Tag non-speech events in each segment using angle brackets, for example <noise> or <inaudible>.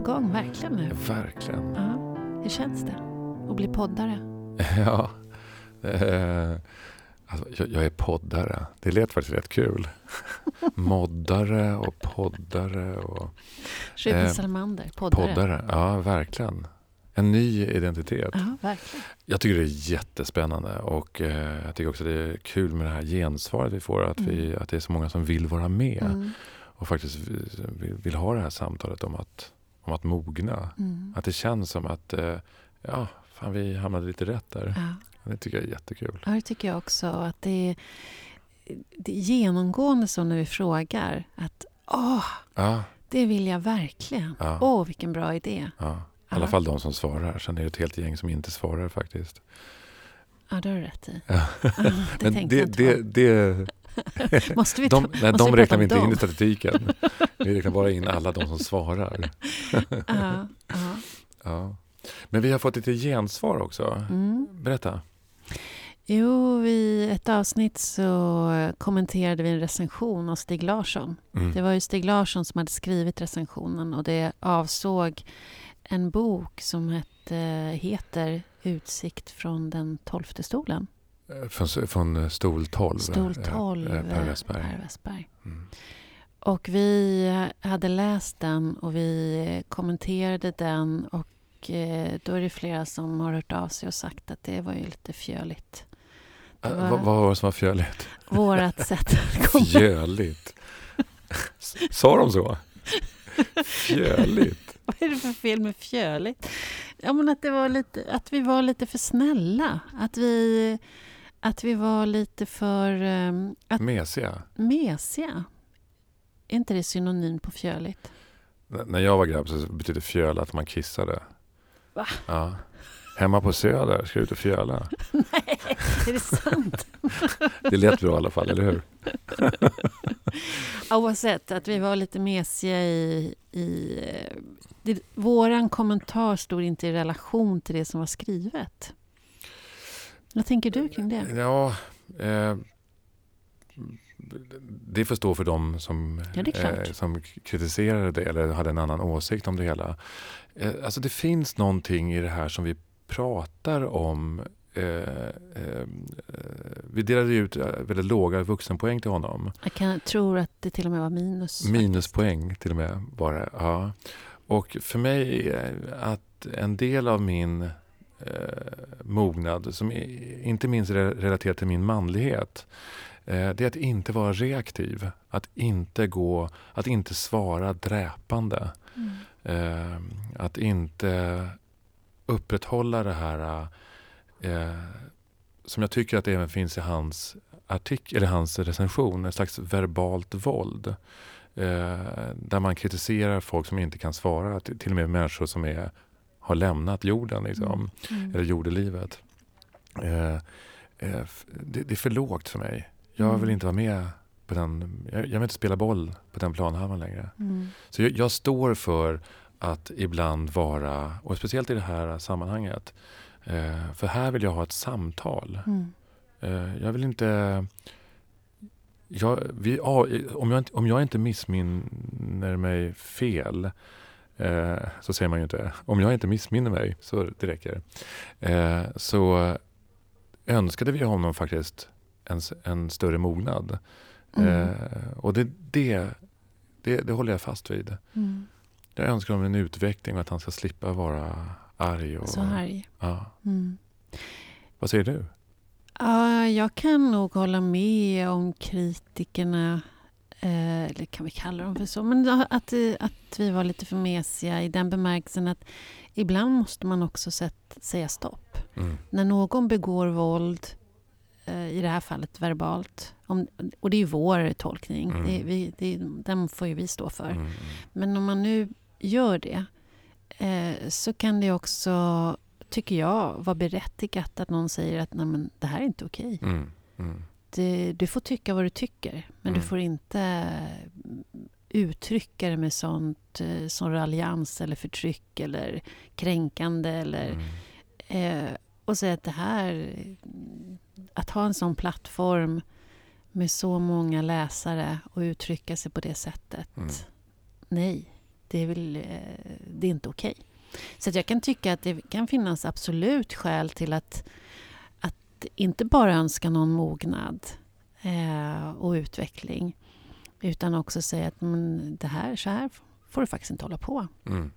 på gång, verkligen nu. Verkligen. Ja. Hur känns det att bli poddare? <laughs> Ja. Eh, alltså, jag, jag är poddare. Det lät faktiskt rätt kul. <laughs> Moddare och poddare. Och, Ruben Eh, Salamander, poddare. poddare. Ja, verkligen. En ny identitet. Ja, verkligen. Jag tycker det är jättespännande och eh, jag tycker också det är kul med det här gensvaret vi får. Att, vi, att det är så många som vill vara med Mm. och faktiskt vill, vill ha det här samtalet om att, om att mogna. Mm. Att det känns som att eh, ja, fan, vi hamnade lite rätt där. Ja. Det tycker jag är jättekul. ja, det tycker jag också. Att det, är, det är genomgående så när vi frågar att åh, Ja, det vill jag verkligen. Ja. Åh, vilken bra idé. ja. I alla fall de som svarar. Sen är det ett helt gäng som inte svarar faktiskt. Ja, det har du rätt i. Ja. Det <laughs> Men det, det, det. <laughs> Måste vi de, ta, nej, måste de vi räknar vi inte in dem? i statistiken. <laughs> Vi räknar bara in alla de som svarar. Ja, ja. <laughs> Ja. Men vi har fått lite gensvar också. Mm. Berätta. Jo, i ett avsnitt så kommenterade vi en recension av Stig Larsson. Mm. Det var ju Stig Larsson som hade skrivit recensionen och det avsåg en bok som hette, heter Utsikt från den tolfte stolen. Eh, Från, från Stol 12. Stol eh, 12. eh, Per Westberg. Per Westberg. Mm. Och vi hade läst den och vi kommenterade den och eh, då är det flera som har hört av sig och sagt att det var ju lite fjöligt. Eh, Vad, vad var det som var fjöligt? Vårat sätt att <laughs> komma... Fjöligt? Sa de så? Fjöligt? <laughs> Vad är det för fel med fjöligt? Ja, men att, det var lite, att vi var lite för snälla. Att vi, att vi var lite för um, att Mesiga? mesiga. Är inte det synonym på fjöligt? N- när jag var grabb så betydde fjöl att man kissade. Va? Ja. Hemma på Söder, ska du ut och fjöla? <laughs> Nej, är det sant? <laughs> Det lät bra i alla fall, eller hur? <laughs> Oavsett, att vi var lite mesiga i... i eh, det, våran kommentar stod inte i relation till det som var skrivet. Vad tänker du kring det? Ja, eh, det får stå för dem som, Ja, eh, som kritiserade det eller hade en annan åsikt om det hela. Eh, alltså det finns någonting i det här som vi pratar om. Eh, eh, vi delade ut eh, väldigt låga vuxenpoäng till honom. Jag kan, tror att det till och med var minus. Minuspoäng till och med det. Ja. Och för mig, att en del av min eh, mognad, som är, inte minst är relaterat till min manlighet, eh, det är att inte vara reaktiv. Att inte gå, att inte svara dräpande. Mm. Eh, att inte upprätthålla det här eh, som jag tycker att det även finns i hans artikel, eller hans recension, ett slags verbalt våld. Eh, där man kritiserar folk som inte kan svara, till och med människor som är, har lämnat jorden, liksom, Mm. eller jordelivet. Eh, eh, det, det är för lågt för mig. Jag Mm. vill inte vara med på den, jag, jag vill inte spela boll på den planhalvan längre. Mm. Så jag, jag står för att ibland vara, och speciellt i det här sammanhanget, eh, för här vill jag ha ett samtal. Mm. Eh, jag vill inte... Jag, vi, om, jag, inte- om jag inte missminner mig fel, eh, så säger man ju inte. Om jag inte missminner mig, så det räcker. Eh, så önskade vi honom faktiskt en, en större mognad. Mm. Eh, och det, det, det, det håller jag fast vid. Mm. Jag önskar honom en utveckling och att han ska slippa vara arg. Och, Så arg. Ja. Mm. Vad säger du? Ja, jag kan nog hålla med om kritikerna, eh, eller kan vi kalla dem för så, men att, eh, att vi var lite för mesiga i den bemärkelsen att ibland måste man också sätt, säga stopp. Mm. När någon begår våld, eh, i det här fallet verbalt, om, och det är vår tolkning, Mm. det, vi, det, den får ju vi stå för. Mm. Men om man nu gör det eh, så kan det också, tycker jag, vara berättigat att någon säger att Nej, men, det här är inte okej. Mm. Det, du får tycka vad du tycker, men du Mm. får inte mm, uttrycka det med sånt eh, som raljans eller förtryck eller kränkande eller Mm. eh, och säga att det här att ha en sån plattform med så många läsare och uttrycka sig på det sättet. Mm. Nej. det är, väl, eh, det är inte okej. Så att jag kan tycka att det kan finnas absolut skäl till att, att inte bara önska någon mognad eh, och utveckling utan också säga att men det här, så här får du faktiskt inte hålla på. Mm.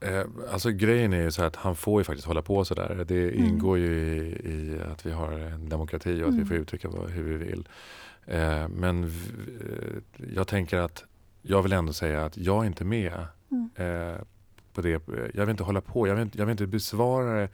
Eh, alltså grejen är ju så att han får ju faktiskt hålla på sådär. Det Mm. ingår ju i, i att vi har en demokrati och att vi Mm. får uttrycka vad, hur vi vill. Eh, men v- eh, jag tänker att jag vill ändå säga att jag är inte med Mm. eh, på det. Jag vill inte hålla på. Jag vill inte, jag vill inte besvara det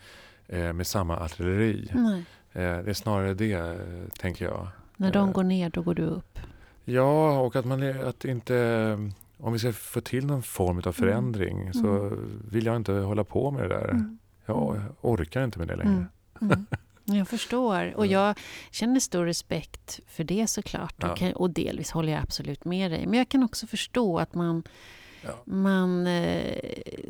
eh, med samma artilleri. Nej. Eh, det är snarare det, eh, tänker jag. När de Eh. går ner, då går du upp. Ja, och att man att inte... Om vi ska få till någon form av förändring så vill jag inte hålla på med det där. Mm. Jag orkar inte med det längre. Mm. Mm. <laughs> Jag förstår. Och jag känner stor respekt för det såklart. Ja. Och, kan, och delvis håller jag absolut med dig. Men jag kan också förstå att man, Ja. man eh,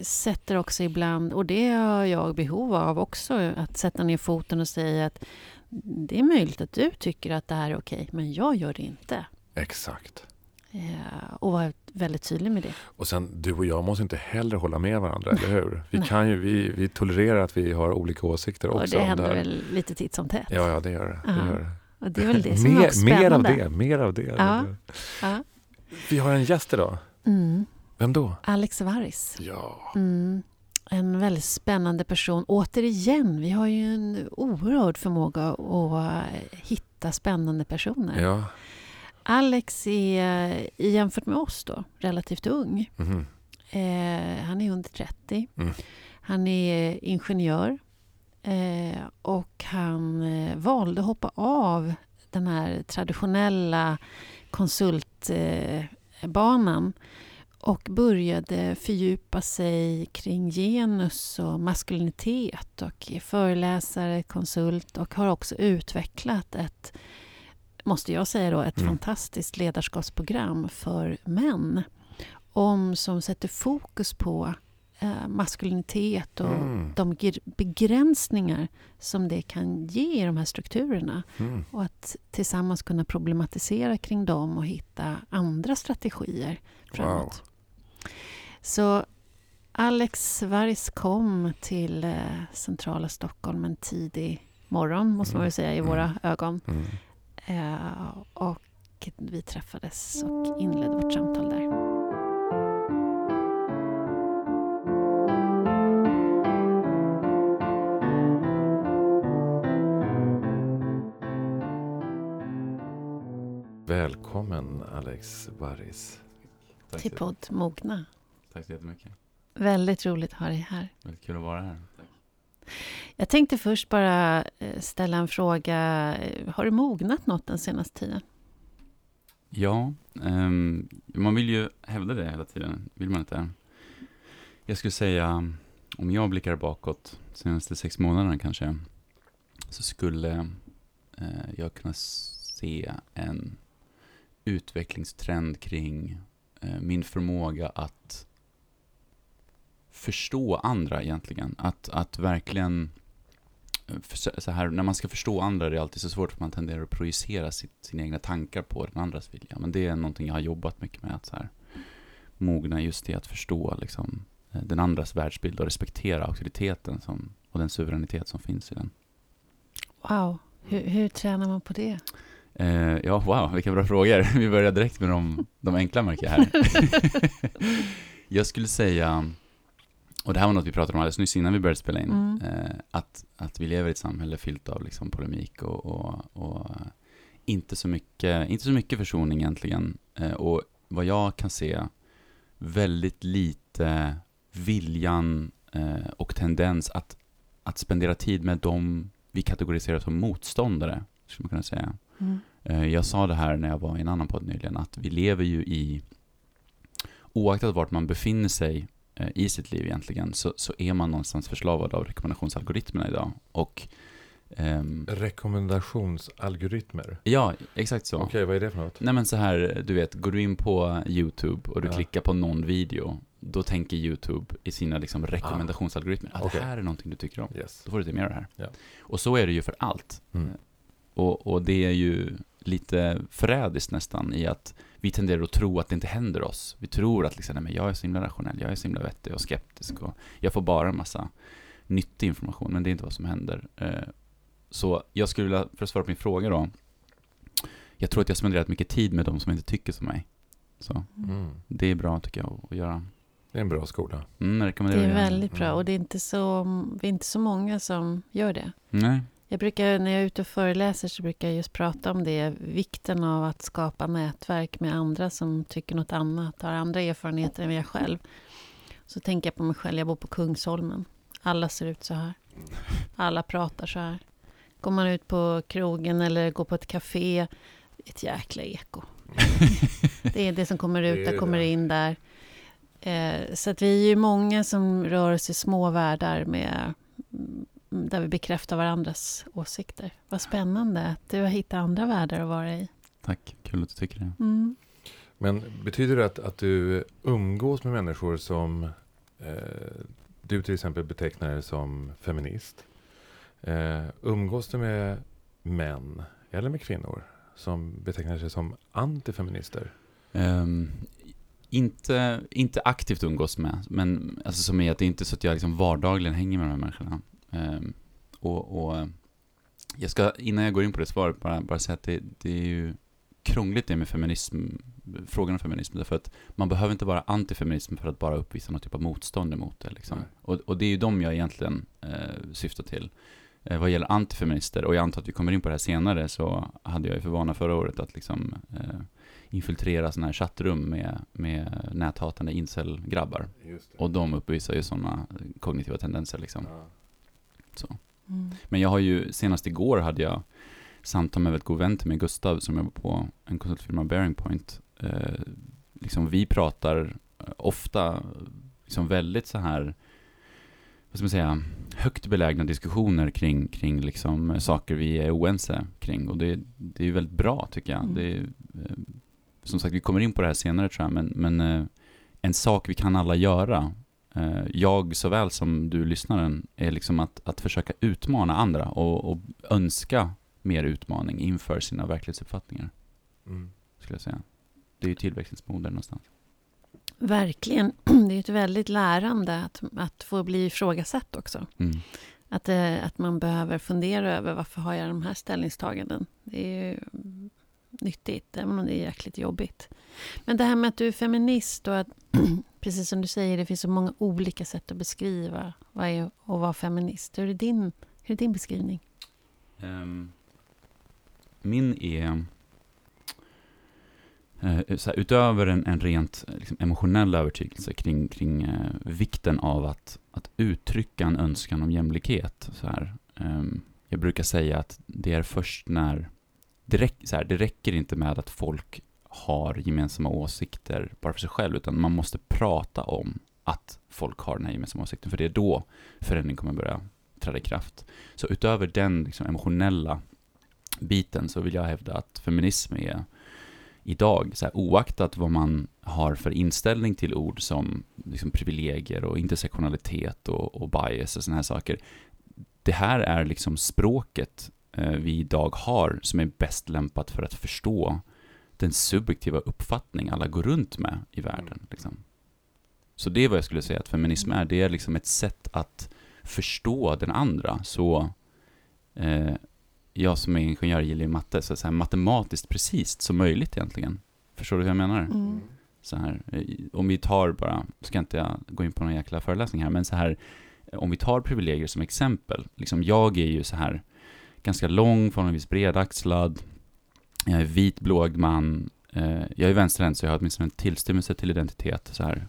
sätter också ibland, och det har jag behov av också, att sätta ner foten och säga att det är möjligt att du tycker att det här är okej, men jag gör det inte. Exakt. Eh, och vara väldigt tydlig med det. Och sen, du och jag måste inte heller hålla med varandra, <laughs> eller hur? Vi, kan ju, vi, vi tolererar att vi har olika åsikter också. och det händer här. väl lite titt som tätt. Ja, ja, det gör det. det, Ja. gör det. Och det är väl det som är också mer, mer av spännande. det, mer av det. Ja. Ja. Vi har en gäst idag. Mm. Vem då? Alex Varris. Ja. Mm. En väldigt spännande person. Återigen, vi har ju en oerhörd förmåga att eh, hitta spännande personer. ja. Alex är, eh, jämfört med oss då, relativt ung. Mhm. Eh, han är under 30. Mm. Han är ingenjör. Eh, och han eh, valde att hoppa av den här traditionella konsultbanan och började fördjupa sig kring genus och maskulinitet och är föreläsare, konsult och har också utvecklat ett, måste jag säga då, ett Mm. fantastiskt ledarskapsprogram för män om som sätter fokus på eh, maskulinitet och Mm. de gr- begränsningar som det kan ge i de här strukturerna Mm. och att tillsammans kunna problematisera kring dem och hitta andra strategier framåt. Så Alex Vargs kom till eh, centrala Stockholm en tidig morgon, måste man väl säga, i Mm. våra ögon. Mm. Eh, och vi träffades och inledde vårt samtal där. Välkommen Alex Varris. Tack Till podd Mogna. tack så jättemycket. Väldigt roligt att ha dig här. Väldigt kul att vara här. Tack. Jag tänkte först bara eh, ställa en fråga. Har du mognat något den senaste tiden? Ja, ehm, man vill ju hävda det hela tiden, vill man inte? Jag skulle säga, om jag blickar bakåt, senaste sex månaderna kanske, så skulle eh, jag kunna se en utvecklingstrend kring Eh, min förmåga att förstå andra egentligen. Att, att verkligen, eh, så här, när man ska förstå andra är det alltid så svårt för man tenderar att projicera sitt, sina egna tankar på den andras vilja. Men det är någonting jag har jobbat mycket med, att så här, mogna just i att förstå liksom, eh, den andras världsbild och respektera auktoriteten som, och den suveränitet som finns i den. Wow, hur, hur tränar man på det? Eh, ja, wow, vilka bra frågor. <laughs> Vi börjar direkt med de, de enkla märker jag här. <laughs> jag skulle säga, och det här var något vi pratade om alldeles nyss innan vi började spela in, Mm. eh, att, att vi lever i ett samhälle fyllt av liksom polemik och, och, och inte, så mycket, inte så mycket försoning egentligen. Eh, och vad jag kan se, väldigt lite viljan och tendens att, att spendera tid med dem vi kategoriserar som motståndare, skulle man kunna säga. Mm. Eh, Jag sa det här när jag var i en annan podd nyligen, att vi lever ju i, oaktat vart man befinner sig eh, i sitt liv egentligen, så, så är man någonstans förslavad av rekommendationsalgoritmerna idag. Och ehm, Rekommendationsalgoritmer. ja, exakt så. Okej, vad är det för något? Nej men så här, du vet, går du in på YouTube och du Ja. klickar på någon video, då tänker YouTube i sina liksom rekommendationsalgoritmer, att Okej. det här är någonting du tycker om. Yes. Då får du se mer av det här. Ja. Och så är det ju för allt. Mm. Och, och det är ju lite förrädiskt nästan i att vi tenderar att tro att det inte händer oss. Vi tror att liksom, nej, men jag är så himla rationell, jag är så himla vettig och skeptisk och jag får bara en massa nyttig information, men det är inte vad som händer. Eh, så jag skulle vilja, för att svara på min fråga då, jag tror att jag spenderat mycket tid med de som inte tycker som mig. Så Mm. det är bra tycker jag att göra. Det är en bra skola. Mm, Det är väldigt bra Mm. och det är inte så, vi är inte så många som gör det. Nej. Jag brukar, när jag är ute och föreläser så brukar jag just prata om det, vikten av att skapa nätverk med andra som tycker något annat, har andra erfarenheter än jag själv. Så tänker jag på mig själv, jag bor på Kungsholmen. Alla ser ut så här. Alla pratar så här. Går man ut på krogen eller går på ett café, ett jäkla eko. <laughs> Det är det som kommer ut, det kommer in där. Eh, så att vi är ju många som rör oss i små världar med, där vi bekräftar varandras åsikter. Vad spännande att du har hittat andra världar att vara i. Tack, kul att du tycker det. Mm. Men betyder det att, att du umgås med människor som eh, du till exempel betecknar som feminist? Eh, umgås du med män eller med kvinnor som betecknar sig som antifeminister? Ehm, inte, inte aktivt umgås med, men alltså som är att det är inte så att jag liksom vardagligen hänger med de här människorna. Ehm, och, och jag ska, innan jag går in på det svaret, bara, bara säga att det, det är ju krångligt det med feminism, frågan om feminism, därför att man behöver inte vara antifeminism för att bara uppvisa något typ av motstånd emot det. Liksom. Och, och det är ju de jag egentligen eh, syftar till. Eh, vad gäller antifeminister, och jag antar att vi kommer in på det här senare, så hade jag ju för vana förra året att liksom eh, infiltrera sådana här chattrum med, med näthatande incel-grabbar. Och de uppvisar ju sådana kognitiva tendenser liksom. Ja. Så. Mm. Men jag har ju, senast igår hade jag samtal med en väldigt god vän till mig, Gustav, som jobbar på en konsultfirma, Bearing Point. Eh, liksom vi pratar eh, ofta, liksom väldigt så här, vad ska man säga, högt belägna diskussioner kring, kring liksom eh, saker vi är oense kring. Och det, det är ju väldigt bra tycker jag. Mm. Det är, eh, som sagt, vi kommer in på det här senare tror jag, men, men en sak vi kan alla göra, jag såväl som du lyssnaren, är liksom att, att försöka utmana andra och, och önska mer utmaning inför sina verklighetsuppfattningar, Mm. skulle jag säga. Det är ju tillväxtens moder någonstans. Verkligen. <clears throat> Det är ett väldigt lärande att, att få bli ifrågasatt också. Mm. Att, eh, att man behöver fundera över varför har jag de här ställningstaganden. Det är ju nyttigt, även om det är jäkligt jobbigt. Men det här med att du är feminist och att, <clears throat> precis som du säger, det finns så många olika sätt att beskriva vad är att vara feminist. Hur är din, hur är din beskrivning? Um, min är, eh, så här, utöver en, en rent eh, liksom, emotionell övertygelse kring, kring eh, vikten av att, att uttrycka en önskan om jämlikhet. Så här, ehm, jag brukar säga att det är först när, det, räck, så här, det räcker inte med att folk har gemensamma åsikter bara för sig själv, utan man måste prata om att folk har den här gemensamma åsikten, för det är då förändring kommer börja träda i kraft. Så utöver den liksom, emotionella biten så vill jag hävda att feminism är idag, så här, oaktat vad man har för inställning till ord som liksom, privilegier och intersektionalitet och, och bias och sådana här saker. Det här är liksom språket eh, vi idag har som är bäst lämpat för att förstå den subjektiva uppfattning alla går runt med i världen. Liksom. Så det är vad jag skulle säga att feminism är. Det är liksom ett sätt att förstå den andra. Så eh, jag som är ingenjör gillar ju matte, så, så här matematiskt precis som möjligt egentligen. Förstår du hur jag menar? Mm. Så här, eh, om vi tar bara, ska inte jag gå in på någon jäkla föreläsning här, men så här, eh, om vi tar privilegier som exempel. Liksom jag är ju så här ganska lång, förhållandevis bredaxlad, jag är vit, blåögd man, eh, jag är vänsterhänt så jag har åtminstone en tillstymmelse till identitet så här.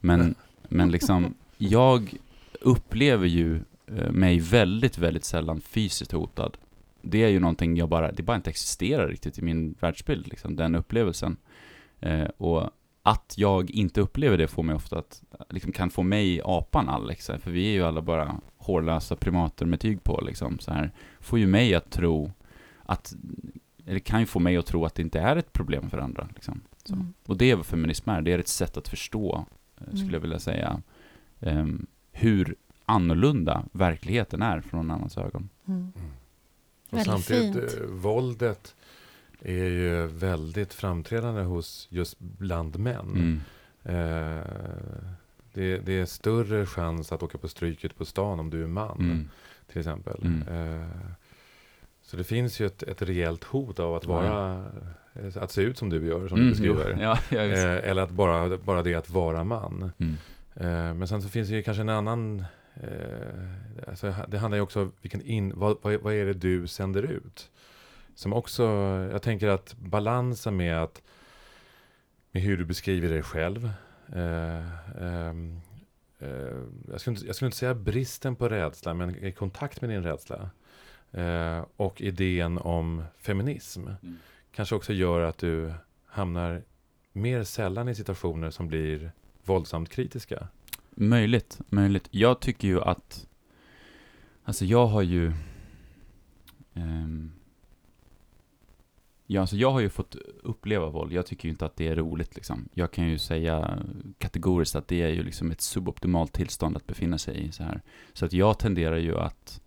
Men, <laughs> men liksom, jag upplever ju eh, mig väldigt, väldigt sällan fysiskt hotad. Det är ju någonting jag bara, det bara inte existerar riktigt i min världsbild, liksom, den upplevelsen. Eh, och att jag inte upplever det får mig ofta att, liksom, kan få mig apan Alex, för vi är ju alla bara hårlösa primater med tyg på, liksom, så här. Får ju mig att tro att, eller kan ju få mig att tro att det inte är ett problem för andra, liksom. Så. Mm. Och det är vad feminism är, det är ett sätt att förstå, eh, skulle Mm. jag vilja säga, ehm, hur annorlunda verkligheten är från någon annans ögon. Mm. Mm. Och samtidigt, fint. eh, våldet är ju väldigt framträdande hos just bland män. Mm. Eh, det, det, är större chans att åka på stryket på stan om du är man, mm. till exempel. Mm. Eh, så det finns ju ett, ett rejält hot av att vara ja. att se ut som du gör, som mm, du beskriver. Ja, eh, eller att bara, bara det att vara man. Mm. Eh, men sen så finns det ju kanske en annan eh, alltså det handlar ju också om vilken in, vad, vad, vad, är det du sänder ut? Som också, jag tänker att balansen med att med hur du beskriver dig själv. Eh, ehm, eh, jag, skulle inte, jag skulle inte säga bristen på rädsla, men i kontakt med din rädsla. Eh, och idén om feminism. Mm. Kanske också gör att du hamnar mer sällan i situationer som blir våldsamt kritiska. Möjligt, möjligt. Jag tycker ju att, alltså jag har ju, um, ja, alltså jag har ju fått uppleva våld. Jag tycker ju inte att det är roligt liksom. Jag kan ju säga kategoriskt att det är ju liksom ett suboptimalt tillstånd att befinna sig i så här. Så att jag tenderar ju att,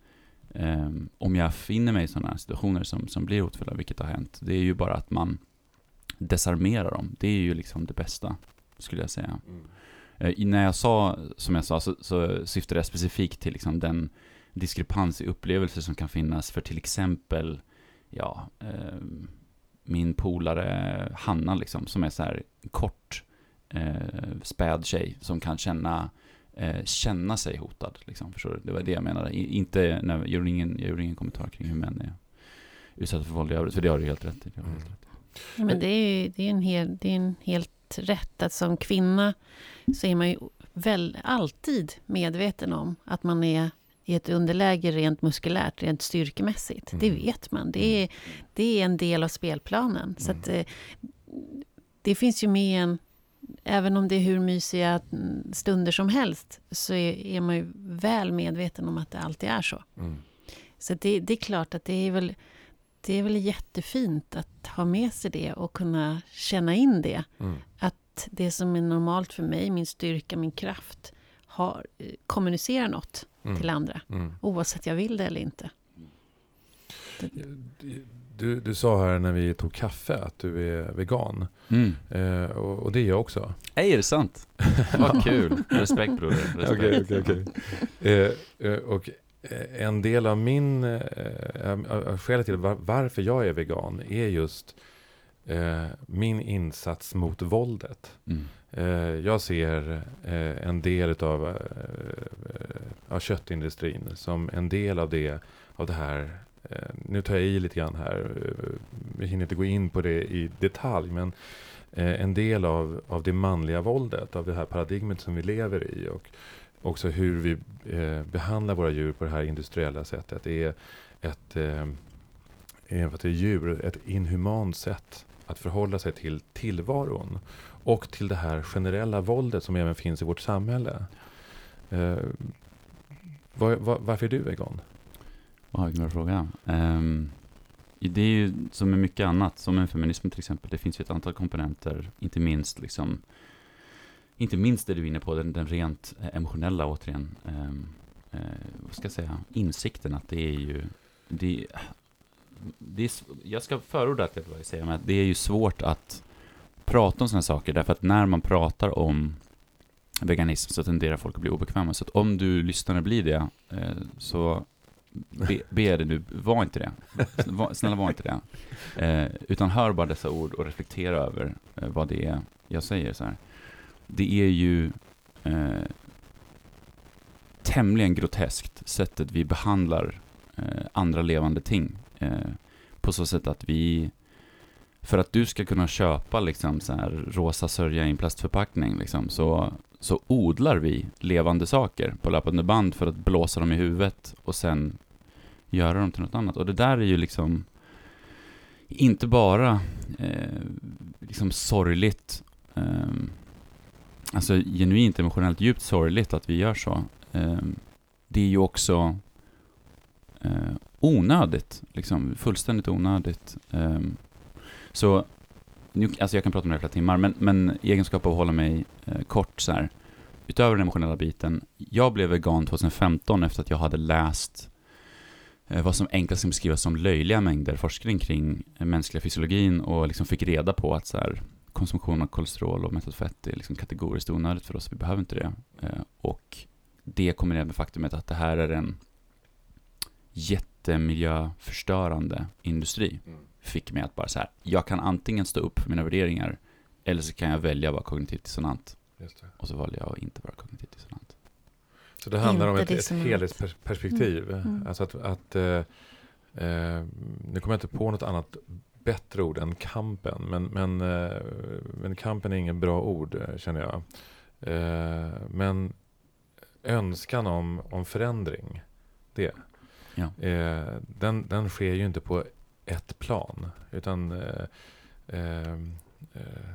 um, om jag finner mig i sådana situationer som, som blir hotfulla, vilket har hänt, det är ju bara att man desarmerar dem. Det är ju liksom det bästa, skulle jag säga. Mm. Eh, när jag sa, som jag sa, så, så syftade jag specifikt till liksom den diskrepans i upplevelser som kan finnas för till exempel, ja, eh, min polare Hanna liksom, som är så här kort, eh, späd tjej som kan känna, eh, känna sig hotad. Liksom, förstår du? Det var det jag menade. I, inte, nej, jag, gjorde ingen, jag gjorde ingen kommentar kring hur män är utsatta för våld i övrigt, för det har du helt rätt i. Mm. Men det är ju det är en, hel, det är en helt rätt att som kvinna så är man ju väl alltid medveten om att man är i ett underläge rent muskulärt, rent styrkemässigt. Mm. Det vet man. Det är, det är en del av spelplanen. Mm. Så att, eh, det finns ju med en... Även om det är hur mysiga stunder som helst så är, är man ju väl medveten om att det alltid är så. Mm. Så det, det, är klart att det är väl det är väl jättefint att ha med sig det och kunna känna in det. Mm. Att det som är normalt för mig, min styrka, min kraft, har, kommunicerar något mm. till andra. Mm. Oavsett jag vill det eller inte. Du, du sa här när vi tog kaffe att du är vegan. Mm. Eh, och, och, det är jag också. Är det sant? <laughs> Vad kul. Respekt broder. Respekt. Okay, okay, okay. Eh, eh, och Eh, en del av min, äh, skälet till var, varför jag är vegan är just äh, min insats mot våldet. Mm. Äh, jag ser en del av, av köttindustrin som en del av det, av det här Eh, nu tar jag i lite grann här, vi hinner inte gå in på det i detalj, men eh, en del av, av det manliga våldet, av det här paradigmet som vi lever i. Och också hur vi eh, behandlar våra djur på det här industriella sättet. Det är ett, eh, även för djur, ett inhumant sätt att förhålla sig till tillvaron. Och till det här generella våldet som även finns i vårt samhälle. Eh, var, var, varför är du vegan? Vad vilken bra fråga. Um, det är ju som med mycket annat, som med feminismen till exempel. Det finns ju ett antal komponenter, inte minst liksom inte minst det du är inne på, den, den rent eh, emotionella återigen, um, uh, vad ska jag säga, insikten att det är ju, det, det är, jag ska förorda att jag säga, men det är ju svårt att prata om sådana saker, därför att när man pratar om veganism så tenderar folk att bli obekväma. Så att om du lyssnare blir det, eh, så be, be dig nu, var inte det. Snälla var inte det. Eh, utan hör bara dessa ord och reflektera över eh, vad det är jag säger. så här det är ju eh, tämligen groteskt sättet vi behandlar eh, andra levande ting. Eh, på så sätt att vi, för att du ska kunna köpa liksom så här rosa sörja i en plastförpackning liksom, så, så odlar vi levande saker på löpande band för att blåsa dem i huvudet och sen göra dem till något annat. Och det där är ju liksom inte bara eh, liksom sorgligt eh, alltså genuint emotionellt djupt sorgligt att vi gör så. Eh, det är ju också eh, onödigt, liksom fullständigt onödigt. Ehm, så, nu, alltså jag kan prata om det i flera timmar, men, men i egenskap av att hålla mig eh, kort så här, utöver den emotionella biten, jag blev vegan 2015 efter att jag hade läst eh, vad som enklast kan beskrivas som löjliga mängder forskning kring eh, mänskliga fysiologin och liksom fick reda på att så här, konsumtion av kolesterol och mättat fett är liksom kategoriskt onödigt för oss, vi behöver inte det. Eh, och det kombinerat med faktumet att det här är en jättemiljöförstörande industri Mm fick mig att bara så här, jag kan antingen stå upp för mina värderingar eller så kan jag välja att vara kognitivt dissonant. Just det. Och så valde jag att inte vara kognitivt dissonant. Så det handlar om Inte ett, ett dissonant. helhetsperspektiv. Mm. Mm. Alltså att, att eh, eh, nu kommer jag inte på något annat bättre ord än kampen. Men, men, eh, men kampen är ingen bra ord eh, känner jag. Eh, men önskan om, om förändring, det. Ja. Eh, den, den sker ju inte på ett plan. Utan eh, eh, eh,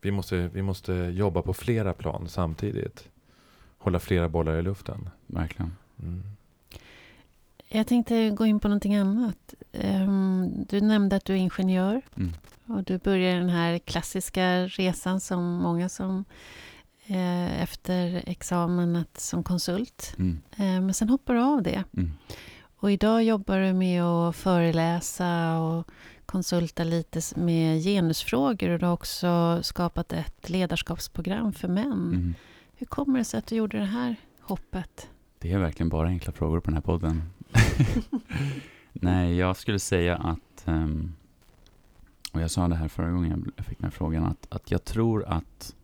vi, måste, vi måste jobba på flera plan samtidigt. Hålla flera bollar i luften. Verkligen. Mm. Jag tänkte gå in på någonting annat. Ehm, Du nämnde att du är ingenjör Mm. och du börjar den här klassiska resan som många som eh, efter examen att, som konsult. Mm. Eh, Men sen hoppar du av det. Mm. Och idag jobbar du med att föreläsa och konsulta lite med genusfrågor och du har också skapat ett ledarskapsprogram för män. Mm. Hur kommer det sig att du gjorde det här hoppet? Det är verkligen bara enkla frågor på den här podden. <laughs> Nej, jag skulle säga att, ehm, och jag sa det här förra gången jag fick den här frågan, att, att jag tror att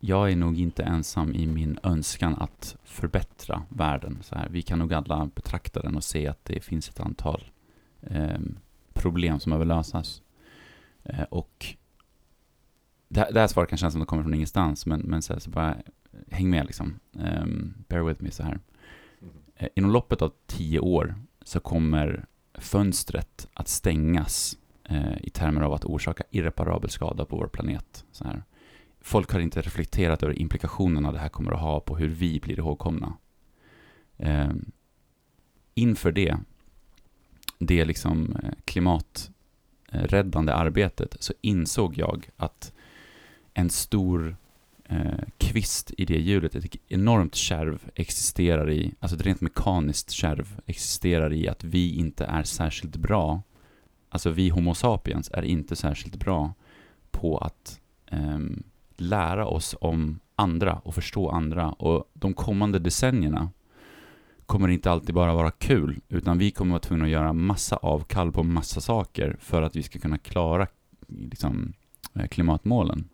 jag är nog inte ensam i min önskan att förbättra världen. Så här, vi kan nog alla betrakta den och se att det finns ett antal ehm, problem som behöver lösas. Eh, och det här, det här svaret kan kännas som det kommer från ingenstans, men, men så, här, så bara häng med liksom. Ehm, bear with me så här. Eh, Inom loppet av tio år så kommer fönstret att stängas eh, i termer av att orsaka irreparabel skada på vår planet. Så här. Folk har inte reflekterat över implikationerna det här kommer att ha på hur vi blir ihågkomna. Eh, inför det, det liksom eh, klimaträddande arbetet, så insåg jag att en stor eh, kvist i det hjulet, ett enormt kärv existerar i, alltså ett rent mekaniskt kärv existerar i att vi inte är särskilt bra, alltså vi Homo sapiens är inte särskilt bra på att eh, lära oss om andra och förstå andra och de kommande decennierna kommer inte alltid bara vara kul, utan vi kommer vara tvungna att göra massa avkall på massa saker för att vi ska kunna klara liksom, eh, klimatmålen.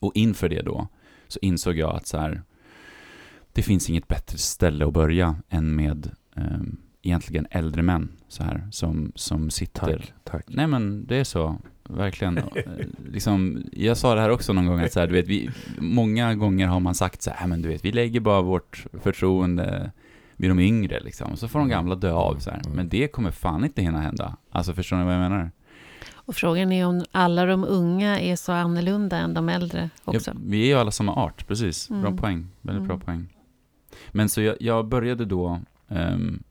Och inför det då så insåg jag att så här, det finns inget bättre ställe att börja än med um, egentligen äldre män så här, som, som sitter... Tack, tack. Nej men det är så, verkligen. Eh, liksom, jag sa det här också någon gång, att så här, du vet, vi, många gånger har man sagt så här, men du vet, vi lägger bara vårt förtroende vid de yngre liksom, så får de gamla dö av så här. Men det kommer fan inte hinna hända. Alltså förstår ni vad jag menar? Och frågan är om alla de unga är så annorlunda än de äldre också. Ja, vi är ju alla samma art, precis. Bra Mm. poäng. Väldigt bra Mm. poäng. Men så jag, jag började då, ehm,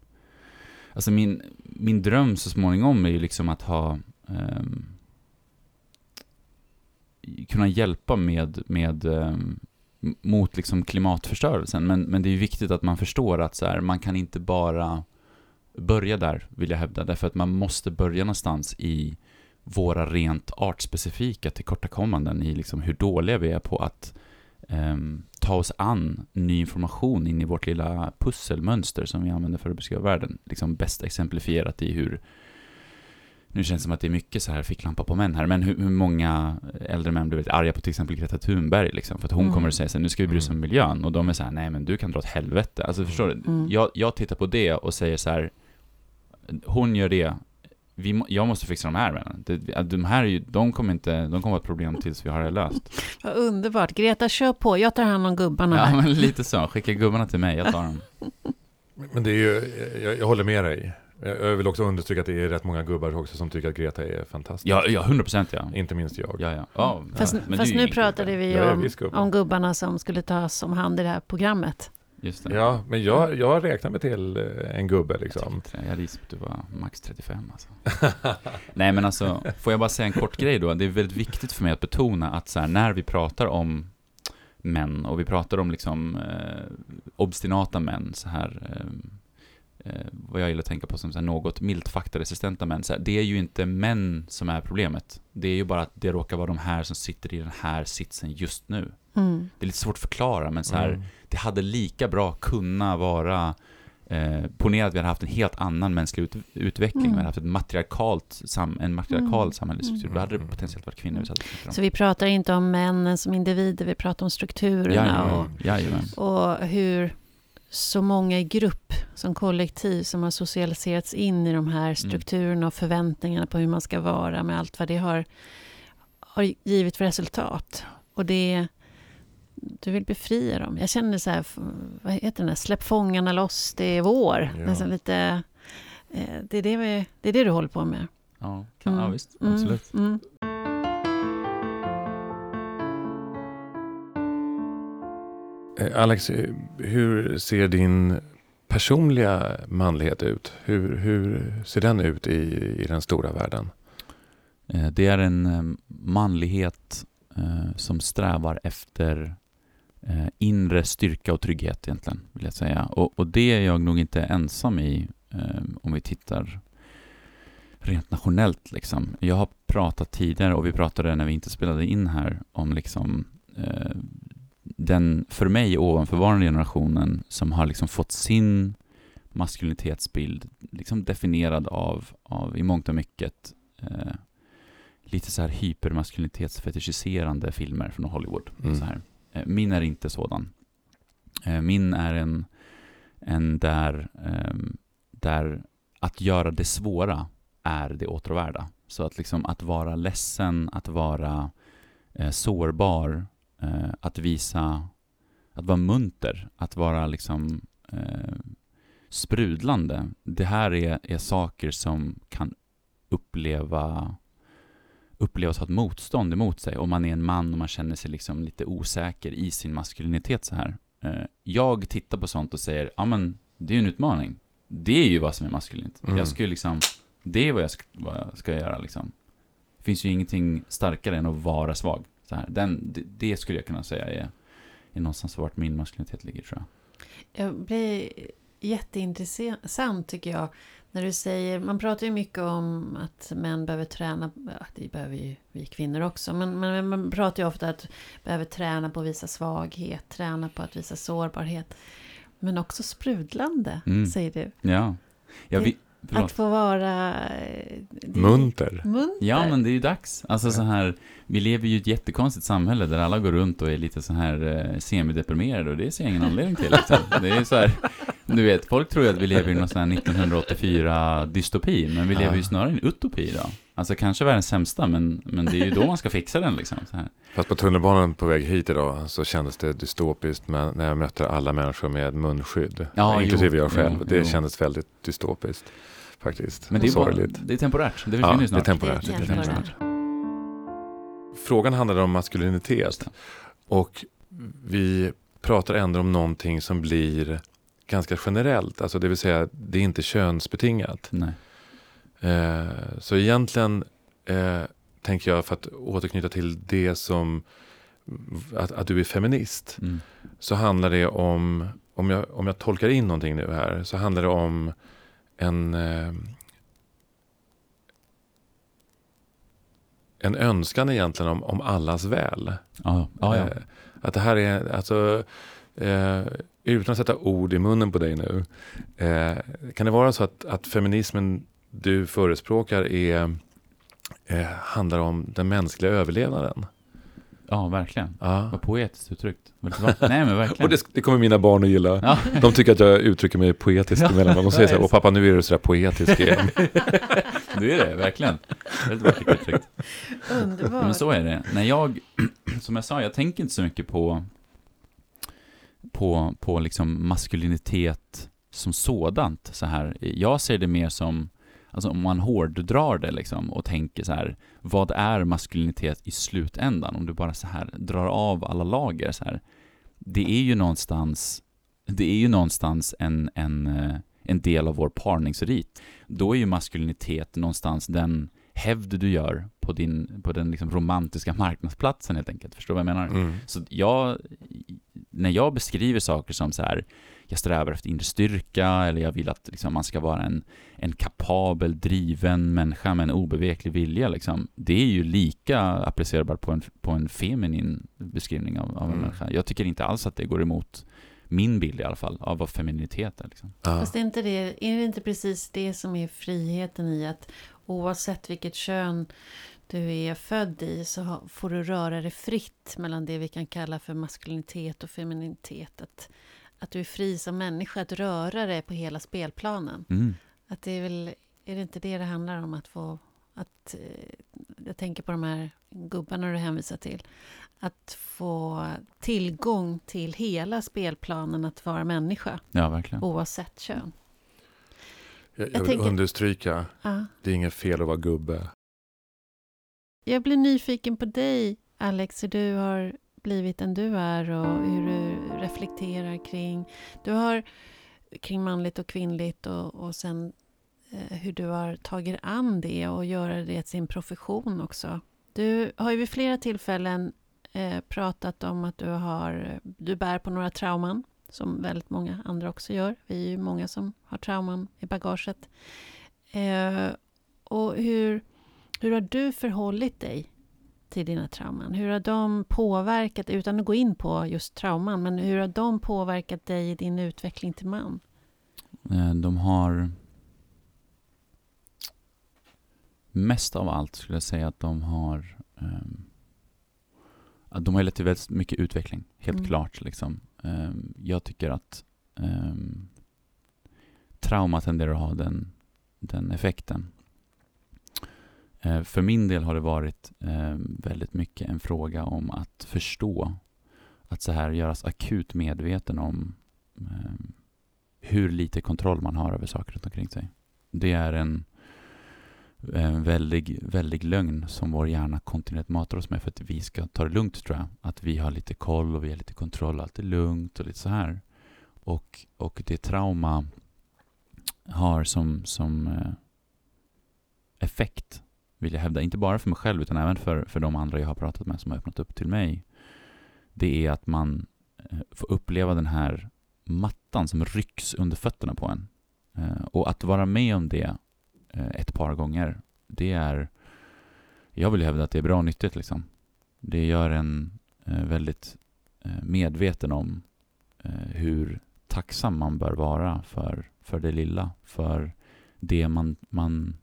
alltså min, min dröm så småningom är ju liksom att ha, ehm, kunna hjälpa med, med ehm, mot liksom klimatförstörelsen. Men, men det är ju viktigt att man förstår att så här, man kan inte bara börja där, vill jag hävda. Därför att man måste börja någonstans i våra rent artspecifika tillkortakommanden i liksom hur dåliga vi är på att um, ta oss an ny information in i vårt lilla pusselmönster som vi använder för att beskriva världen. Liksom bäst exemplifierat i hur nu känns det som att det är mycket så här ficklampa på män här, men hur, hur många äldre män blir väldigt arga på till exempel Greta Thunberg liksom, för att hon Mm. kommer att säga så här, nu ska vi bry oss om miljön, och de är så här, nej men du kan dra åt helvete. Alltså förstår du? Mm. Jag, jag tittar på det och säger så här, hon gör det, vi, jag måste fixa de här männen. Det- De här är ju, de kommer inte, de kommer vara ett problem tills vi har det löst. <laughs> Vad underbart. Greta, kör på. Jag tar hand om gubbarna Ja, här. men lite så. Skicka gubbarna till mig, jag tar dem. <laughs> Men det är ju, jag, jag håller med dig. Jag jag vill också understryka att det är rätt många gubbar också som tycker att Greta är fantastisk. Ja, ja, 100 procent ja. Inte minst jag. Ja, ja. ja Fast, men fast är nu pratade gubbe. vi Jag om, om gubbarna som skulle tas om hand i det här programmet. Just det. Ja, men jag, jag räknar mig till eh, en gubbe Jag liksom. det. Jag hade gissat att du var max 35 alltså. <laughs> Nej men alltså, får jag bara säga en kort grej då? Det är väldigt viktigt för mig att betona att så här, när vi pratar om män och vi pratar om liksom eh, obstinata män så här. Eh, eh, vad jag gillar att tänka på som så här, något milt faktaresistenta män. Så här, det är ju inte män som är problemet. Det är ju bara att det råkar vara de här som sitter i den här sitsen just nu. Mm. Det är lite svårt att förklara, men så här, Mm. det hade lika bra kunna vara Eh, ponera att vi hade haft en helt annan mänsklig ut, utveckling, Mm. vi hade haft ett matriarkalt sam, en matriarkal Mm. samhällsstruktur, då hade det potentiellt varit kvinnor vi. Så vi pratar inte om männen som individer, vi pratar om strukturerna Jajamän, och, jajamän. och hur så många i grupp som kollektiv som har socialiserats in i de här strukturerna och förväntningarna på hur man ska vara med allt vad det har, har givit för resultat. Och det du vill befria dem. Jag känner så här, vad heter den där, släpp fångarna loss, det är vår. Ja. Nästan lite, eh, det, är det, vi, det är det du håller på med. Ja, kan, ja Mm. visst, Mm, absolut. Mm. Eh, Alex, eh, hur ser din personliga manlighet ut? Hur, hur ser den ut i, i den stora världen? Eh, det är en manlighet som strävar efter inre styrka och trygghet egentligen, vill jag säga. Och, och det är jag nog inte ensam i om vi tittar rent nationellt. Liksom. Jag har pratat tidigare, och vi pratade när vi inte spelade in här, om liksom eh, den för mig ovanförvarande generationen som har liksom fått sin maskulinitetsbild liksom definierad av, av i mångt och mycket eh, lite så här hypermaskulinitetsfetischiserande filmer från Hollywood. Mm. Så här. Eh, Min är inte sådan. Eh, Min är en, en där, ehm, där att göra det svåra är det åtråvärda. Så att liksom att vara ledsen, att vara eh, sårbar, eh, att visa, att vara munter, att vara liksom eh, sprudlande. Det här är, är saker som kan uppleva upplevas ha ett motstånd emot sig om man är en man och man känner sig liksom lite osäker i sin maskulinitet så här. Eh, Jag tittar på sånt och säger, ja men det är ju en utmaning. Det är ju vad som är maskulint. Mm. Jag skulle liksom, det är vad jag, ska, vad jag ska göra liksom. Det finns ju ingenting starkare än att vara svag. Så här. Den, det, det skulle jag kunna säga är, är någonstans vart min maskulinitet ligger tror jag. Jag blir jätteintressant tycker jag. När du säger, man pratar ju mycket om att män behöver träna, ja, det behöver ju vi kvinnor också, men, men man pratar ju ofta att behöver träna på att visa svaghet, träna på att visa sårbarhet. Men också sprudlande, Mm. säger du. Ja. Jag Det- vi, förlåt. Att få vara... eh, det- Munter? Munter. Ja, men det är ju dags. Alltså Ja. så här, vi lever ju i ett jättekonstigt samhälle där alla går runt och är lite så här eh, semideprimerade och det ser jag ingen anledning till. Liksom. <laughs> Det är så här, du vet, folk tror ju att vi lever i någon sån här 1984-dystopi, men vi lever ju snarare i en utopi idag. Alltså kanske världens sämsta, men, men det är ju då man ska fixa den liksom. Så här. Fast på tunnelbanan på väg hit idag så kändes det dystopiskt med, när jag mötte alla människor med munskydd. Ja, inklusive jo, jag själv. jo, det jo. kändes väldigt dystopiskt faktiskt. Men det är, bara, sorgligt. det är temporärt, det Ja, försvinner det ju är snart. temporärt. Det är Det är temporärt. temporärt. Frågan handlade om maskulinitet. Och vi pratar ändå om någonting som blir ganska generellt. Alltså det vill säga, det är inte könsbetingat. Nej. Eh, så egentligen eh, tänker jag, för att återknyta till det som att, att du är feminist, Mm. så handlar det om, om jag, om jag tolkar in någonting nu här, så handlar det om en, eh, en önskan egentligen om, om allas väl. Ja, ja, ja. Eh, Att det här är, alltså, eh, utan att sätta ord i munnen på dig nu, eh, kan det vara så att, att feminismen du förespråkar är, eh, handlar om den mänskliga överlevnaden? ja verkligen. Ja. Vad poetiskt uttryckt. <laughs> Nej men verkligen. Och det, det kommer mina barn att gilla. Ja. De tycker att jag uttrycker mig poetiskt <laughs> Ja, emellanåt. De säger så här, det är åh pappa nu är du sådär poetisk igen. <laughs> Du är det, verkligen. Väldigt vackert uttryckt. Underbart. Men så är det. När jag, <clears throat> som jag sa, jag tänker inte så mycket på, på, på liksom maskulinitet som sådant. Så här. Jag ser det mer som, alltså om man hårddrar det liksom och tänker så här, vad är maskulinitet i slutändan? Om du bara så här drar av alla lager så här. Det är ju någonstans, det är ju någonstans en, en, eh, en del av vår parningsrit. Då är ju maskulinitet någonstans den hävd du gör på, din, på den liksom romantiska marknadsplatsen helt enkelt. Förstår du vad jag menar? Mm. Så jag, när jag beskriver saker som så här, jag strävar efter inre styrka eller jag vill att liksom, man ska vara en, en kapabel, driven människa med en obeveklig vilja. Liksom. Det är ju lika applicerbart på en, på en feminin beskrivning av, av en Mm. människa. Jag tycker inte alls att det går emot min bild i alla fall av vad femininitet är. Liksom. Ja. Fast är, inte det, är det inte precis det som är friheten i att oavsett vilket kön du är född i så får du röra dig fritt mellan det vi kan kalla för maskulinitet och femininitet. Att, att du är fri som människa att röra dig på hela spelplanen. Mm. Att det är väl, är det inte det det handlar om att få, att, eh, jag tänker på de här gubbarna du hänvisar till, att få tillgång till hela spelplanen att vara människa, Ja, verkligen. oavsett kön. Jag, jag Jag vill tänker- understryka, Ja. det är inget fel att vara gubbe. Jag blir nyfiken på dig, Alex, hur du har blivit den du är och hur du reflekterar kring... Du har kring manligt och kvinnligt och, och sen eh, hur du har tagit an det och göra det till sin profession också. Du har ju vid flera tillfällen eh, pratat om att du, har, du bär på några trauman som väldigt många andra också gör. Vi är ju många som har trauman i bagaget. Eh, och hur, hur har du förhållit dig till dina trauman? Hur har de påverkat, utan att gå in på just trauman, men hur har de påverkat dig i din utveckling till man? Eh, De har mest av allt skulle jag säga att de har att de har lett till väldigt mycket utveckling, helt Mm. klart. Liksom. Ehm, jag tycker att um, trauma tenderar att ha den, den effekten. Eh, för min del har det varit eh, väldigt mycket en fråga om att förstå, att så här göras akut medveten om ehm, hur lite kontroll man har över saker runt omkring sig. Det är en, en väldig, väldig lögn som vår hjärna kontinuerligt matar oss med för att vi ska ta det lugnt tror jag. Att vi har lite koll och vi har lite kontroll och allt är lugnt och lite så här. Och, och det trauma har som, som eh, effekt, vill jag hävda, inte bara för mig själv utan även för, för de andra jag har pratat med som har öppnat upp till mig. Det är att man eh, får uppleva den här mattan som rycks under fötterna på en. Eh, och att vara med om det eh, ett par gånger, det är... Jag vill hävda att det är bra och nyttigt liksom. Det gör en väldigt medveten om hur tacksam man bör vara för, för det lilla. För det man, man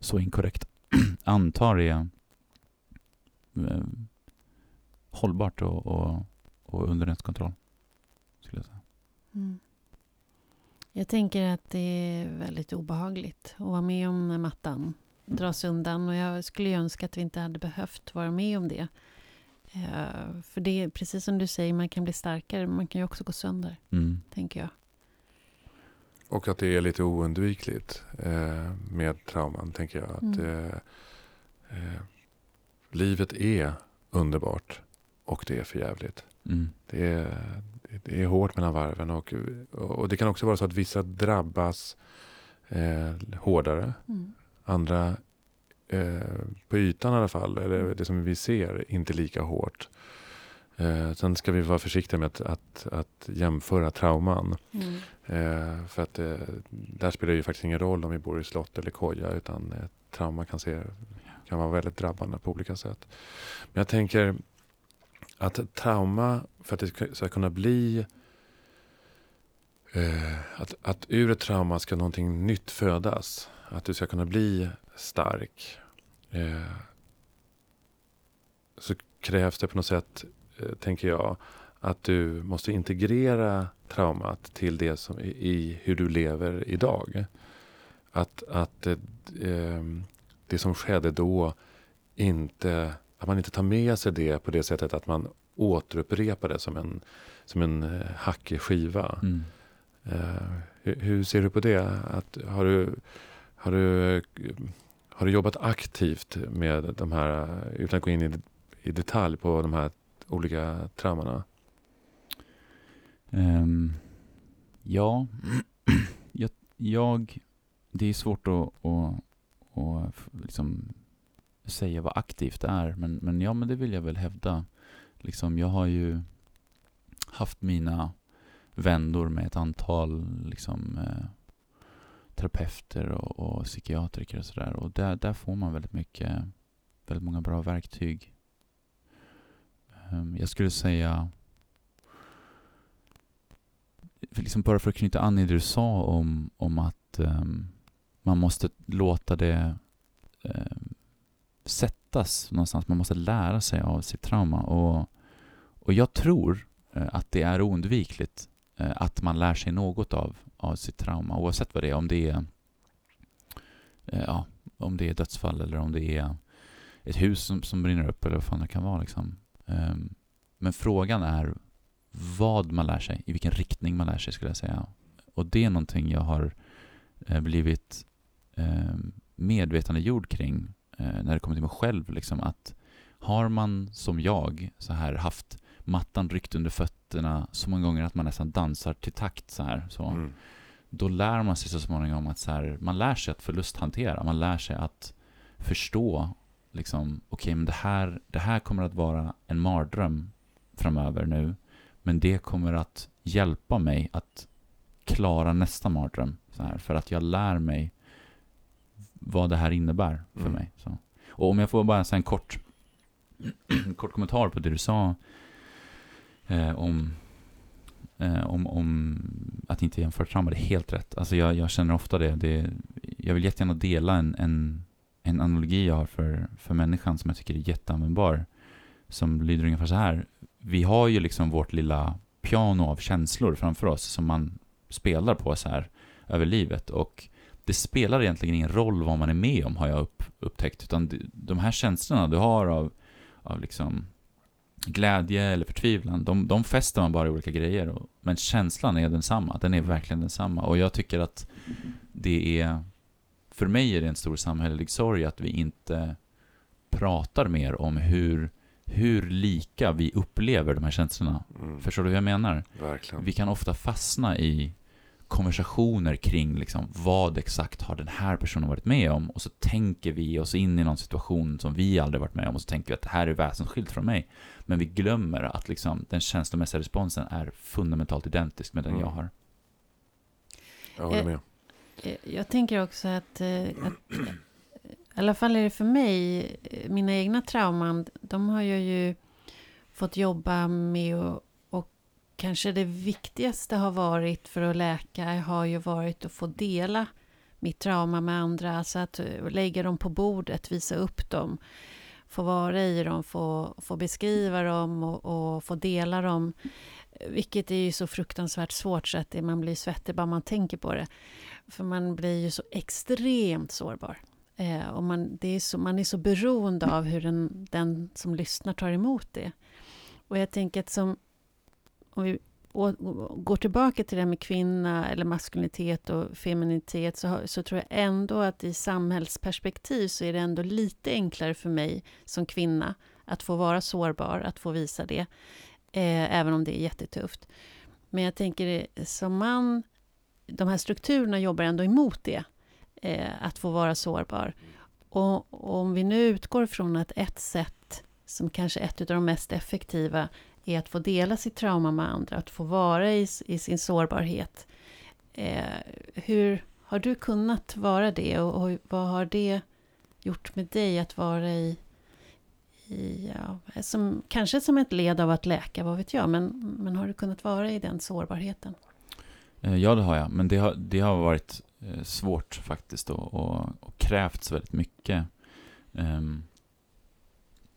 så inkorrekt <clears throat> antar är eh, hållbart och, och, och under ens kontroll. Skulle jag säga. Mm. Jag tänker att det är väldigt obehagligt att vara med om när mattan dras undan och jag skulle önska att vi inte hade behövt vara med om det. Eh, för det är precis som du säger, man kan bli starkare, men man kan ju också gå sönder, Mm. tänker jag. Och att det är lite oundvikligt eh, med trauman, tänker jag. Att, Mm. eh, eh, livet är underbart och det är för jävligt. Mm. Det är, det är hårt mellan varven och, och det kan också vara så att vissa drabbas eh, hårdare. Mm. Andra eh, på ytan i alla fall, eller det som vi ser, inte lika hårt. Eh, sen ska vi vara försiktiga med att, att, att jämföra trauman. Mm. Eh, för att eh, där spelar det ju faktiskt ingen roll om vi bor i slott eller koja utan eh, trauma kan, se, kan vara väldigt drabbande på olika sätt. Men jag tänker att trauma, för att det ska kunna bli eh, att, att ur ett trauma ska någonting nytt födas. Att du ska kunna bli stark. Eh, så krävs det på något sätt, tänker jag, att du måste integrera traumat till det som i, i hur du lever idag. Att, att eh, ehm, det som skedde då inte, att man inte tar med sig det på det sättet att man återupprepar det som en, som en eh, hackig skiva. Mm. Eh, hur, hur ser du på det? Att, har, du, har, du, eh, har du jobbat aktivt med de här, eh, utan att gå in i, i detalj på de här olika traumorna? Um, ehm, ja, <clears throat> jag, jag, det är svårt att, att, att liksom säga vad aktivt är, men, men ja, men det vill jag väl hävda. Liksom, jag har ju haft mina vändor med ett antal liksom, eh, terapeuter och, och psykiatriker och sådär. Och där, där får man väldigt mycket, väldigt många bra verktyg. Ehm, jag skulle säga, liksom bara för att knyta an i det du sa om, om att um, man måste låta det um, sättas någonstans. Man måste lära sig av sitt trauma. Och, och jag tror eh, att det är oundvikligt eh, att man lär sig något av, av sitt trauma, oavsett vad det är. Om det är, eh, ja, om det är dödsfall eller om det är ett hus som, som brinner upp eller vad fan det kan vara. Liksom. Um, men frågan är vad man lär sig, i vilken riktning man lär sig skulle jag säga. Och det är någonting jag har eh, blivit eh, medvetandegjord kring eh, när det kommer till mig själv. Liksom, att har man som jag så här haft mattan ryckt under fötterna så många gånger att man nästan dansar till takt så här. Så, mm. Då lär man sig så småningom att så här, man lär sig att förlusthantera. Man lär sig att förstå liksom, okej, okay, men det här, det här kommer att vara en mardröm framöver nu. Men det kommer att hjälpa mig att klara nästa mardröm. Så här, för att jag lär mig vad det här innebär för mm. mig. Så. Och om jag får bara en kort, <clears throat> kort kommentar på det du sa eh, om, eh, om, om att inte jämföra trauma. Det är helt rätt. Alltså jag, jag känner ofta det. det. Jag vill jättegärna dela en, en, en analogi jag har för, för människan som jag tycker är jätteanvändbar. Som lyder ungefär så här vi har ju liksom vårt lilla piano av känslor framför oss som man spelar på så här över livet och det spelar egentligen ingen roll vad man är med om har jag upp, upptäckt utan de här känslorna du har av, av liksom glädje eller förtvivlan, de, de fäster man bara i olika grejer. Och, men känslan är densamma, den är verkligen densamma. Och jag tycker att det är, för mig är det en stor samhällelig sorg att vi inte pratar mer om hur hur lika vi upplever de här känslorna. Mm. Förstår du vad jag menar? Verkligen. Vi kan ofta fastna i konversationer kring liksom, vad exakt har den här personen varit med om och så tänker vi oss in i någon situation som vi aldrig varit med om och så tänker vi att det här är väsensskilt från mig. Men vi glömmer att liksom, den känslomässiga responsen är fundamentalt identisk med den mm. jag har. Jag håller med. Eh, jag, tänker också att, eh, att i alla fall är det för mig, eh, mina egna trauman, de har jag ju fått jobba med och, och kanske det viktigaste har varit för att läka har ju varit att få dela mitt trauma med andra, alltså att lägga dem på bordet, visa upp dem, få vara i dem, få, få beskriva dem och, och få dela dem. Vilket är ju så fruktansvärt svårt så att man blir svettig bara man tänker på det. För man blir ju så extremt sårbar. Eh, och man, det är så, man är så beroende av hur den, den som lyssnar tar emot det. Och jag tänker att som, om vi å, går tillbaka till det här med kvinna eller maskulinitet och feminitet så, så tror jag ändå att i samhällsperspektiv så är det ändå lite enklare för mig som kvinna att få vara sårbar, att få visa det. Eh, även om det är jättetufft. Men jag tänker eh, som man, de här strukturerna jobbar ändå emot det eh, att få vara sårbar. Och, och, om vi nu utgår från att ett sätt, som kanske är ett av de mest effektiva, är att få dela sitt trauma med andra, att få vara i, i sin sårbarhet. Eh, hur har du kunnat vara det och, och, vad har det gjort med dig att vara i, i ja, som, kanske som ett led av att läka, vad vet jag, men, men har du kunnat vara i den sårbarheten? Eh, ja, det har jag, men det har, det har varit eh, svårt faktiskt och, och, och krävts väldigt mycket. Um,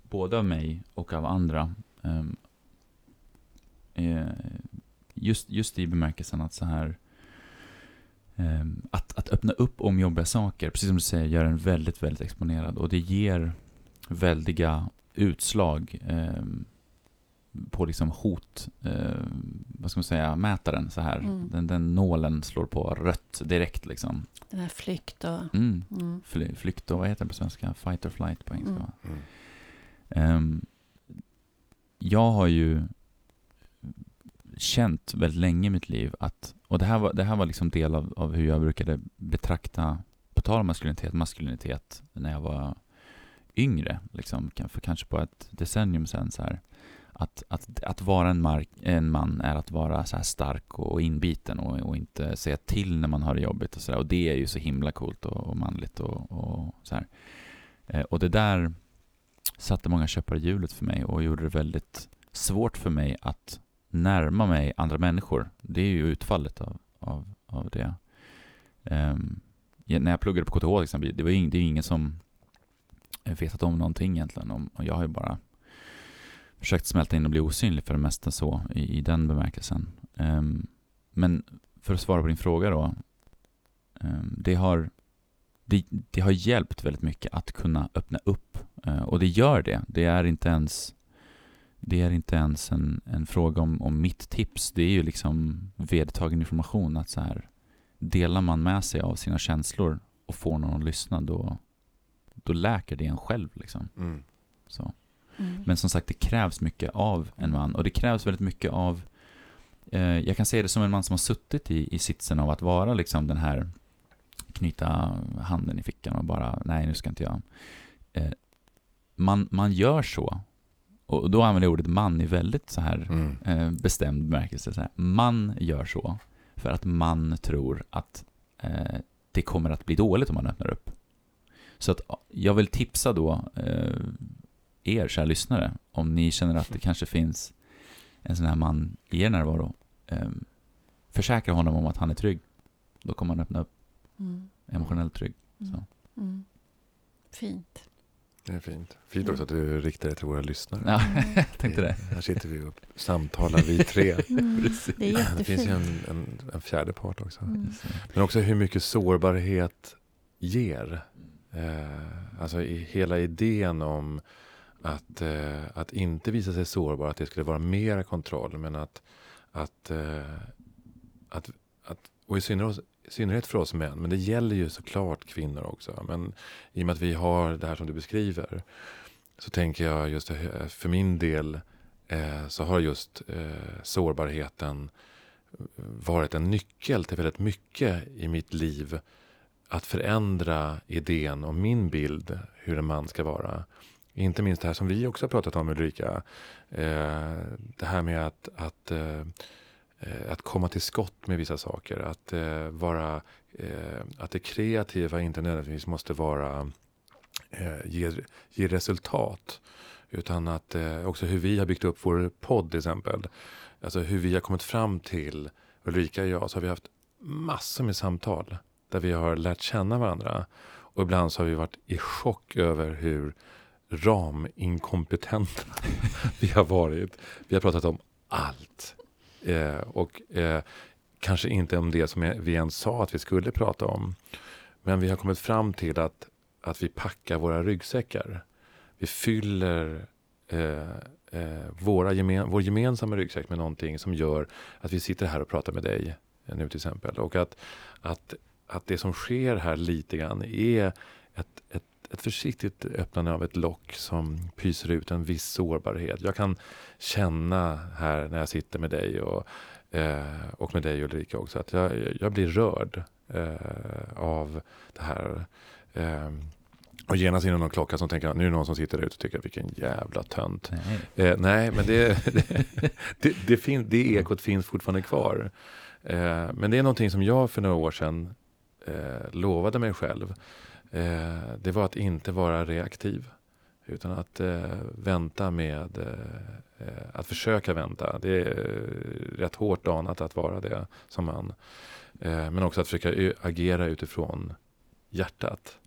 både av mig och av andra. Um, just, just i bemärkelsen att så här um, att, att öppna upp om jobbiga saker, precis som du säger, gör en väldigt, väldigt exponerad. Och det ger väldiga utslag på liksom hot, eh, vad ska man säga, mätaren så här. Mm. Den, den nålen slår på rött direkt liksom. Den här flykt och... Mm. Mm. Fly, flykt och vad heter det på svenska? Fight or flight på engelska um, Jag har ju känt väldigt länge i mitt liv att, och det här var, det här var liksom del av, av hur jag brukade betrakta, på tal om maskulinitet, maskulinitet när jag var yngre, liksom, för kanske på ett decennium sen. Så här, att, att, att vara en, mark, en man är att vara så här stark och inbiten och, och inte säga till när man har det jobbigt. Och, sådär. och det är ju så himla coolt och, och manligt. Och, och, så här. Eh, och det där satte många köpare i hjulet för mig och gjorde det väldigt svårt för mig att närma mig andra människor. Det är ju utfallet av, av, av det. Um, när jag pluggade på KTH till exempel, det var ju det är ingen som vetat om någonting egentligen. Om, och jag har ju bara försökt smälta in och bli osynlig för det mesta så, i, i den bemärkelsen. Um, men för att svara på din fråga då. Um, det, har, det, det, har hjälpt väldigt mycket att kunna öppna upp. Uh, och det gör det. Det är inte ens det är inte ens en, en fråga om, om mitt tips. Det är ju liksom vedertagen information att så här delar man med sig av sina känslor och får någon att lyssna då, då läker det en själv liksom. Mm. Så. Mm. Men som sagt, det krävs mycket av en man och det krävs väldigt mycket av eh, jag kan säga det som en man som har suttit i, i sitsen av att vara liksom den här knyta handen i fickan och bara nej nu ska inte jag. Eh, man, man gör så och då använder jag ordet man i väldigt så här mm. eh, bestämd bemärkelse. Så här. Man gör så för att man tror att eh, det kommer att bli dåligt om man öppnar upp. Så att jag vill tipsa då eh, er, kära lyssnare, om ni känner att det kanske finns en sån här man i er närvaro. Eh, försäkra honom om att han är trygg. Då kommer han öppna upp. Mm. Emotionellt trygg. Mm. Mm. Fint. Det är fint. Fint också att du riktar dig till våra lyssnare. Ja, <laughs> jag tänkte det. Här sitter vi och samtalar, vi tre. Mm, <laughs> det, är det finns ju en, en, en fjärde part också. Mm. Men också hur mycket sårbarhet ger. Eh, alltså i hela idén om att, eh, att inte visa sig sårbar, att det skulle vara mer kontroll. Men att, att, eh, att, att och i synnerhet, i synnerhet för oss män, men det gäller ju såklart kvinnor också. Men i och med att vi har det här som du beskriver så tänker jag just för min del eh, så har just eh, sårbarheten varit en nyckel till väldigt mycket i mitt liv. Att förändra idén om min bild hur en man ska vara. Inte minst det här som vi också har pratat om Ulrika. Eh, det här med att, att eh, att komma till skott med vissa saker. Att, eh, vara, eh, att det kreativa inte nödvändigtvis måste vara eh, ge, ge resultat. Utan att eh, också hur vi har byggt upp vår podd till exempel. Alltså hur vi har kommit fram till, Ulrika och jag, så har vi haft massor med samtal. Där vi har lärt känna varandra. Och ibland så har vi varit i chock över hur raminkompetenta <laughs> vi har varit. Vi har pratat om allt. Eh, och eh, kanske inte om det som vi ens sa att vi skulle prata om. Men vi har kommit fram till att, att vi packar våra ryggsäckar. Vi fyller eh, eh våra gemen, vår gemensamma ryggsäck med någonting som gör att vi sitter här och pratar med dig eh, nu till exempel. Och att, att, att det som sker här lite grann är ett, ett ett försiktigt öppnande av ett lock som pyser ut en viss sårbarhet. Jag kan känna här när jag sitter med dig och, eh, och med dig Ulrika också att jag, jag blir rörd eh, av det här. Eh, och genast in någon klocka som tänker att nu är det någon som sitter där ute och tycker vilken jävla tönt. Nej, eh, nej men det, det, <laughs> det, det, fin, det ekot finns fortfarande kvar. Eh, men det är någonting som jag för några år sedan eh, lovade mig själv det var att inte vara reaktiv. Utan att eh, vänta med, eh, eh att försöka vänta. Det är rätt hårt anat att vara det som man. Eh, men också att försöka agera utifrån hjärtat.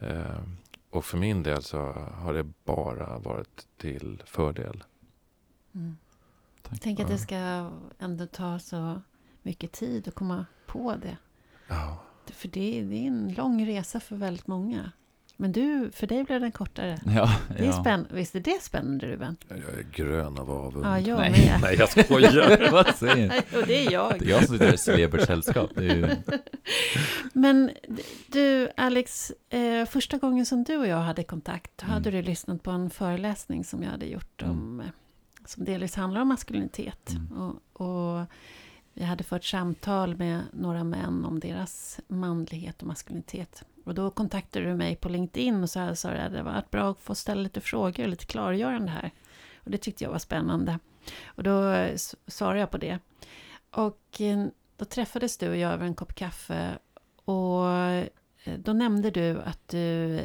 Eh, och för min del så har det bara varit till fördel. Mm. Tänk att det ska ändå ta så mycket tid att komma på det. Ja. För det, det är en lång resa för väldigt många. Men du, för dig blev den kortare. Ja, det är ja. Spänn, visst är det spännande Ruben? Jag är grön av avund. Ja, jag Nej. med. Nej, jag skojar. <laughs> Vad säger du? Och det är jag. Det är jag som sitter i celebert sällskap. Ju... <laughs> Men du, Alex, eh, första gången som du och jag hade kontakt, mm. hade du lyssnat på en föreläsning som jag hade gjort om, mm. Som delvis handlar om maskulinitet. Mm. Och, och vi hade fört samtal med några män om deras manlighet och maskulinitet. Och då kontaktade du mig på LinkedIn och sa att det var varit bra att få ställa lite frågor och lite klargörande här. Och det tyckte jag var spännande. Och då svarade jag på det. Och eh, då träffades du och jag över en kopp kaffe. Och eh, då nämnde du att du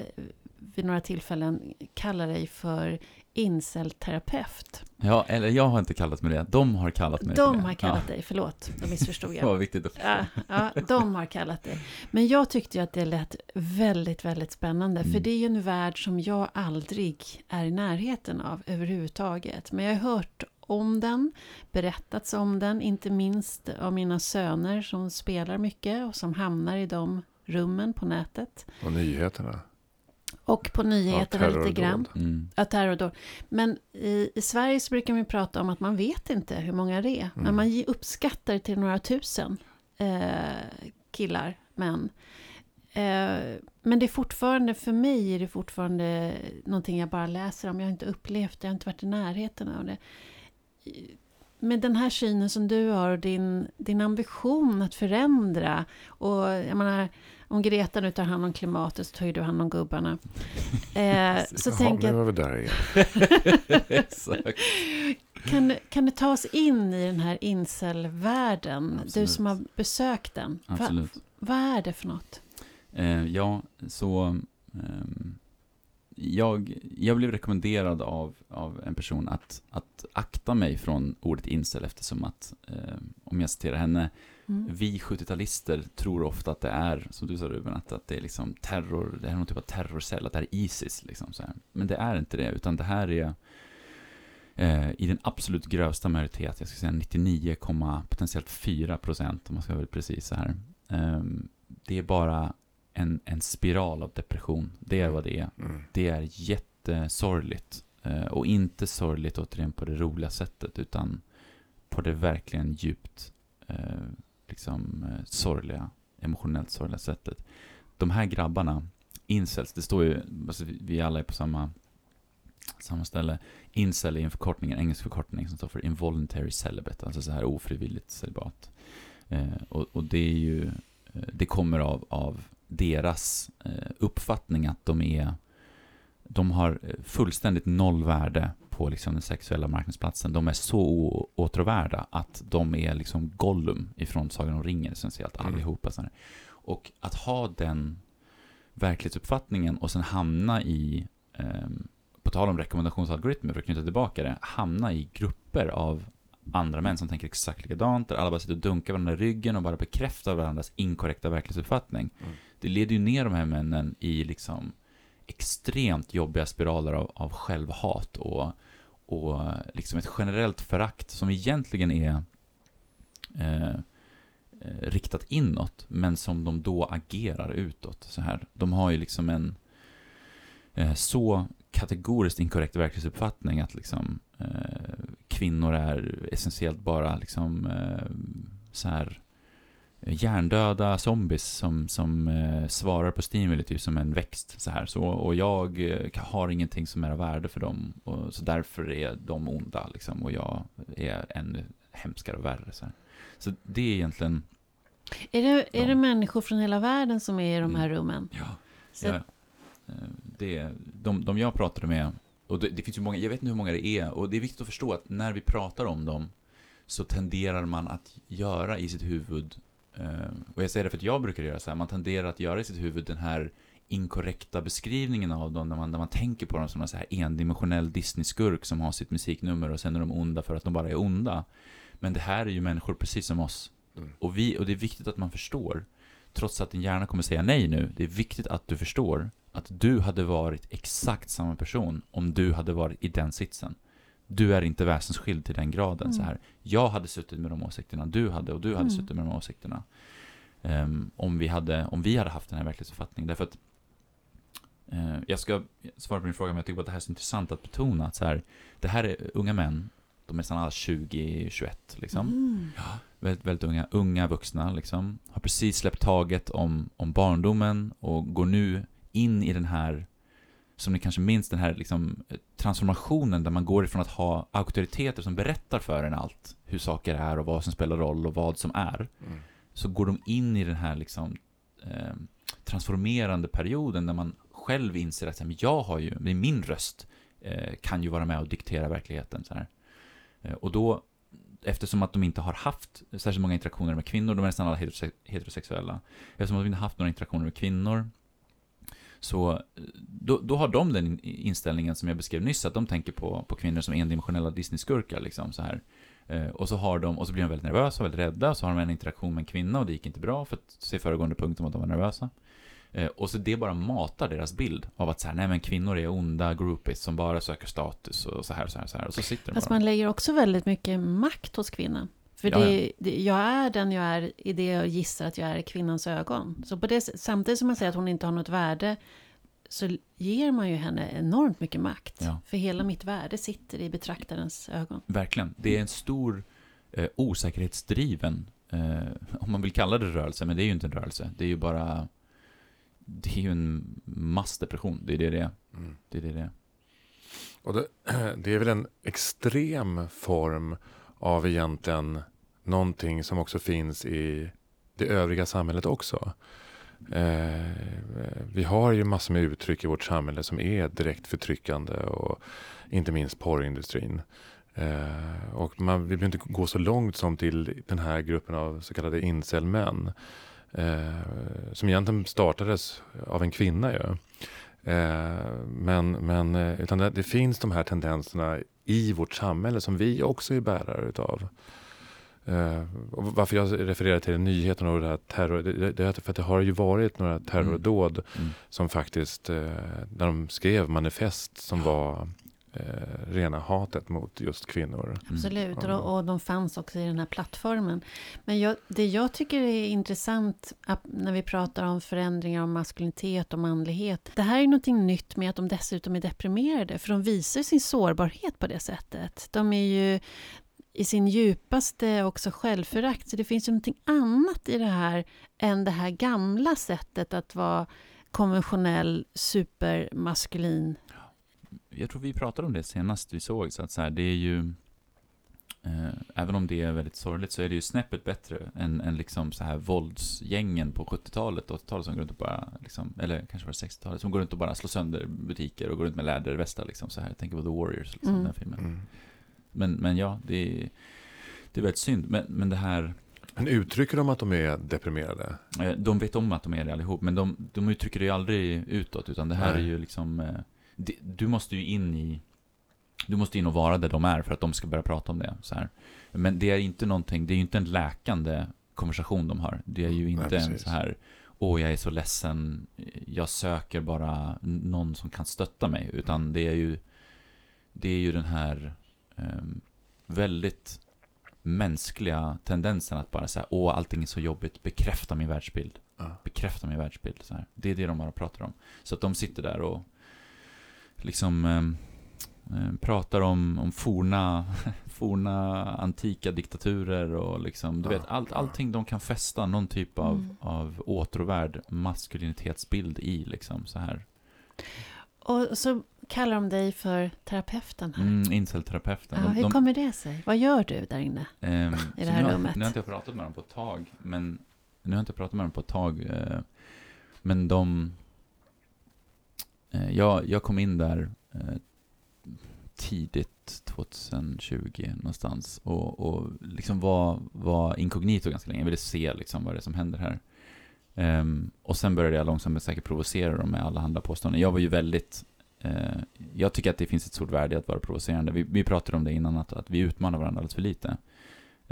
vid några tillfällen kallar dig för incelterapeut. Ja, eller jag har inte kallat mig det. De har kallat mig de för det. har kallat ja. dig, förlåt, då missförstod jag. <laughs> det var viktigt att ja, ja, de har kallat dig. Men jag tyckte ju att det lät väldigt, väldigt spännande. Mm. För det är ju en värld som jag aldrig är i närheten av överhuvudtaget. Men jag har hört om den, berättats om den, inte minst av mina söner som spelar mycket och som hamnar i de rummen på nätet. Och nyheterna. Och på nyheterna ja, lite grann. Mm. Ja, terrordåd. Men i, i, Sverige så brukar man prata om att man vet inte hur många det är. Mm. Men man uppskattar till några tusen eh, killar, män. Eh, men det är fortfarande, för mig är det fortfarande någonting jag bara läser om. Jag har inte upplevt det, jag har inte varit i närheten av det. Med den här synen som du har och din, din ambition att förändra. Och jag menar, om Greta nu tar hand om klimatet så tar ju du hand om gubbarna. <laughs> Eh, så Jaha, tänk nu var vi där igen. <laughs> kan, kan du ta oss in i den här incelvärlden? Du som har besökt den. Va, vad är det för något? Eh, ja, så... Um, jag, jag blev rekommenderad av, av en person att, att akta mig från ordet incel eftersom att, eh, om jag citerar henne, Mm. Vi 70-talister tror ofta att det är, som du sa Ruben, att, att det är liksom terror, det är någon typ av terrorcell, att det är Isis. Liksom, så här. Men det är inte det, utan det här är eh, i den absolut grövsta majoritet, jag ska säga 99, potentiellt 4 procent, om man ska vara precis så här. Eh, det är bara en, en spiral av depression. Det är vad det är. Mm. Det är jättesorgligt. Eh, och inte sorgligt återigen på det roliga sättet, utan på det verkligen djupt eh, liksom, eh, sorgliga, emotionellt sorgliga sättet. De här grabbarna, incels, det står ju, alltså, vi alla är på samma, samma ställe. Incel är en förkortning, en engelsk förkortning som står för involuntary celibate, alltså så här ofrivilligt celibat. Eh, och, och, det är ju, eh, det kommer av, av deras eh, uppfattning att de är, de har eh, fullständigt noll värde på liksom den sexuella marknadsplatsen, de är så åtråvärda att de är liksom Gollum ifrån Sagan om ringen essentiellt, mm. allihopa. Sådär. Och att ha den verklighetsuppfattningen och sen hamna i, eh, på tal om rekommendationsalgoritmer, för att knyta tillbaka det, hamna i grupper av andra män som tänker exakt likadant, där alla bara sitter och dunkar varandra i ryggen och bara bekräftar varandras inkorrekta verklighetsuppfattning. Mm. Det leder ju ner de här männen i liksom extremt jobbiga spiraler av, av självhat och och liksom ett generellt förakt som egentligen är eh, eh, riktat inåt, men som de då agerar utåt. Så här. De har ju liksom en eh, så kategoriskt inkorrekt verklighetsuppfattning att liksom, eh, kvinnor är essentiellt bara liksom, eh, så här hjärndöda zombies som, som eh, svarar på stimuli typ som en växt. Så här. Så, och jag eh, har ingenting som är av värde för dem. Och, så därför är de onda. Liksom, och jag är ännu hemskare och värre. Så, här. så det är egentligen... Är det, är de, det människor från hela världen som är i de här rummen? Ja. Så, ja eh, det, de, de jag pratade med, och det, det finns ju många, jag vet inte hur många det är, och det är viktigt att förstå att när vi pratar om dem så tenderar man att göra i sitt huvud och jag säger det för att jag brukar göra så här, man tenderar att göra i sitt huvud den här inkorrekta beskrivningen av dem, när man, när man tänker på dem som en så här endimensionell Disney-skurk som har sitt musiknummer och sen är de onda för att de bara är onda. Men det här är ju människor precis som oss. Mm. Och, vi, och det är viktigt att man förstår, trots att din hjärna kommer säga nej nu, det är viktigt att du förstår att du hade varit exakt samma person om du hade varit i den sitsen du är inte väsensskild till den graden. Mm. Så här. Jag hade suttit med de åsikterna, du hade och du hade mm. suttit med de åsikterna. Um, om, vi hade, om vi hade haft den här verklighetsuppfattningen. Därför att uh, jag ska svara på din fråga, men jag tycker att det här är så intressant att betona att så här, det här är unga män, de är nästan alla 20-21 liksom. Mm. Ja, väldigt, väldigt unga, unga vuxna liksom. Har precis släppt taget om, om barndomen och går nu in i den här som ni kanske minns, den här liksom, transformationen där man går ifrån att ha auktoriteter som berättar för en allt, hur saker är och vad som spelar roll och vad som är. Mm. Så går de in i den här liksom, eh, transformerande perioden när man själv inser att jag har ju, min röst eh, kan ju vara med och diktera verkligheten. Så här. Eh, och då, eftersom att de inte har haft särskilt många interaktioner med kvinnor, de är nästan alla heterose- heterosexuella, eftersom att de inte haft några interaktioner med kvinnor, så eh, då, då har de den in- inställningen som jag beskrev nyss, att de tänker på, på kvinnor som endimensionella Disney-skurkar. Liksom, så här. Eh, och, så har de, och så blir de väldigt nervösa och väldigt rädda, så har de en interaktion med en kvinna och det gick inte bra, för att se föregående punkt om att de var nervösa. Eh, och så det bara matar deras bild av att så här, nej men kvinnor är onda groupies som bara söker status och så här, så här, så här. Och så sitter Fast man lägger också väldigt mycket makt hos kvinnan. För Ja, det, det, jag är den jag är i det jag gissar att jag är i kvinnans ögon. Så på det, samtidigt som man säger att hon inte har något värde så ger man ju henne enormt mycket makt. Ja. För hela mitt värde sitter i betraktarens ögon. Verkligen. Det är en stor eh, osäkerhetsdriven, eh, om man vill kalla det rörelse, men det är ju inte en rörelse. Det är ju bara, det är ju en massdepression. Det är det det är. Mm. Det är det det är. Och det, <clears throat> det är väl en extrem form av egentligen någonting som också finns i det övriga samhället också. Eh, vi har ju massor med uttryck i vårt samhälle som är direkt förtryckande och inte minst porrindustrin. Eh, och man vill inte gå så långt som till den här gruppen av så kallade incelmän. Eh, som egentligen startades av en kvinna ju. Eh, men, men eh, utan det, det finns de här tendenserna i vårt samhälle som vi också är bärare utav. Och varför jag refererar till nyheten och det här terror, det, det för att det har ju varit några terrordåd Mm. som faktiskt, eh, där de skrev manifest som var eh, rena hatet mot just kvinnor. Absolut, Ja. och, och de fanns också i den här plattformen. Men jag, det jag tycker är intressant att, när vi pratar om förändringar av maskulinitet och manlighet. Det här är någonting nytt med att de dessutom är deprimerade, för de visar sin sårbarhet på det sättet. De är ju i sin djupaste också självförakt, så det finns ju någonting annat i det här än det här gamla sättet att vara konventionell supermaskulin. Jag tror vi pratade om det senast vi såg, så att så här, det är ju, eh, även om det är väldigt sorgligt, så är det ju snäppet bättre än, än liksom så här våldsgängen på 70-talet, 80-talet som går runt och bara, liksom, eller kanske var det 60-talet, som går runt och bara slår sönder butiker och går runt med lädervästar liksom så här. Jag tänker på The Warriors, liksom, Mm. den här filmen. Mm. Men, men ja, det är, det är väldigt synd. Men, men det här, Men uttrycker de att de är deprimerade? eh, de vet om att de är det allihop, men de, de uttrycker det ju aldrig utåt, utan det här Nej. är ju liksom, eh, det, du måste ju in i, du måste in och vara där de är för att de ska börja prata om det. Så här. Men det är inte någonting, det är ju inte en läkande konversation de har. Det är ju Nej, inte en precis. så här, åh jag är så ledsen, jag söker bara någon som kan stötta mig, utan det är ju, det är ju den här ehm, väldigt mänskliga tendensen att bara säga åh allting är så jobbigt, bekräfta min världsbild. Ja. Bekräfta min världsbild. Så här. Det är det de bara pratar om. Så att de sitter där och liksom ehm, ehm, pratar om, om forna, <laughs> forna antika diktaturer och liksom, du Ja, vet, allt, ja. allting de kan fästa någon typ av, Mm. av åtråvärd maskulinitetsbild i liksom så här. Och så kallar de dig för terapeuten här. Mm, Incel-terapeuten. Ja, De- hur de- kommer det sig? Vad gör du där inne? Ehm, I det här nu, rummet. Nu har inte jag pratat med dem på ett tag, men nu har jag inte pratat med dem på ett tag. Eh, men de... Eh, jag, jag kom in där eh, tidigt 2020 någonstans och, och liksom var, var inkognito ganska länge. Jag ville se liksom vad det är som händer här. Um, och sen började jag långsamt men säkert provocera dem med alla andra påståenden. Jag var ju väldigt uh, jag tycker att det finns ett stort värde i att vara provocerande. Vi, vi pratade om det innan, att, att vi utmanar varandra alldeles för lite.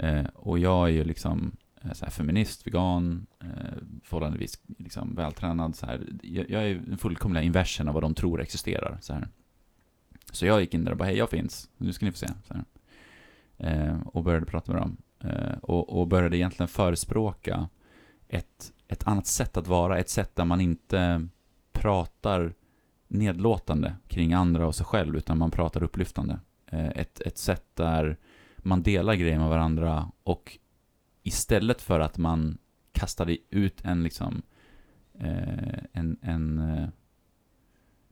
Uh, och jag är ju liksom Eh, så här, feminist, vegan, eh, förhållandevis liksom, vältränad. Så här. Jag, jag är den fullkomliga inversen av vad de tror existerar. Så, här. så jag gick in där och bara, hej jag finns, nu ska ni få se. Så här. Eh, och började prata med dem. Eh, och, och började egentligen förespråka ett, ett annat sätt att vara, ett sätt där man inte pratar nedlåtande kring andra och sig själv, utan man pratar upplyftande. Eh, Ett, ett sätt där man delar grejer med varandra och istället för att man kastade ut en liksom eh, en, en eh,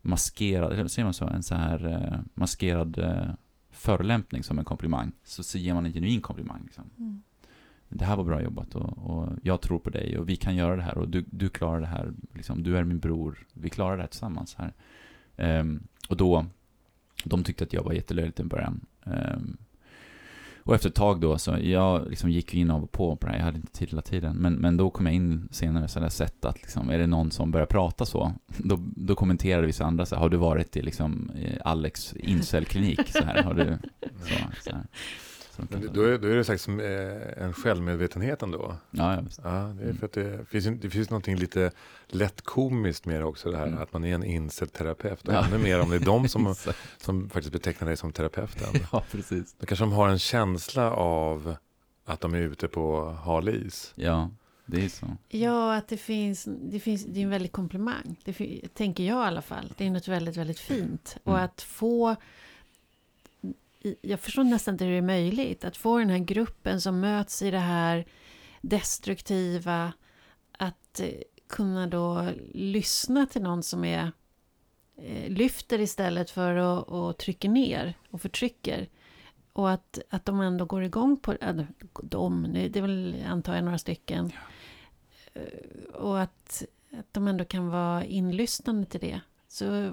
maskerad, eller säger man så, en så här eh, maskerad eh, förolämpning som en komplimang, så, så ger man en genuin komplimang. Liksom. det här var bra jobbat och, och jag tror på dig och vi kan göra det här och du, du klarar det här. Liksom, du är min bror, vi klarar det här tillsammans här. Um, och då, de tyckte att jag var jättelöjlig i början. Um, och efter ett tag då, så jag liksom gick in av och på på det här, jag hade inte tid hela tiden. Men, men då kom jag in senare så hade jag sett att liksom, är det någon som börjar prata så, då, då kommenterade vissa andra så här, har du varit i liksom Alex incelklinik? Så här, har du, <laughs> så, så här. Men då, är, då är det sagt som eh, en självmedvetenhet ändå. Ja, ja, visst. ja det är för att det finns, det finns någonting lite lätt komiskt med det också, det här mm. att man är en insedd terapeut. Och ja. ännu mer om det är de som, <laughs> som faktiskt betecknar dig som terapeuten. <laughs> Ja, precis. Då kanske de har en känsla av att de är ute på hal is. Ja, det är så. Ja, att det finns, det finns, det är en väldig komplimang. Det tänker jag i alla fall. Det är något väldigt, väldigt fint. Mm. Och att få jag förstår nästan inte hur det är möjligt att få den här gruppen som möts i det här destruktiva att eh, kunna då lyssna till någon som är eh, lyfter istället för att och trycker ner och förtrycker. Och att, att de ändå går igång på äh, de, det är väl antar jag några stycken. Ja. Eh, och att, att de ändå kan vara inlyssnande till det. Så äh,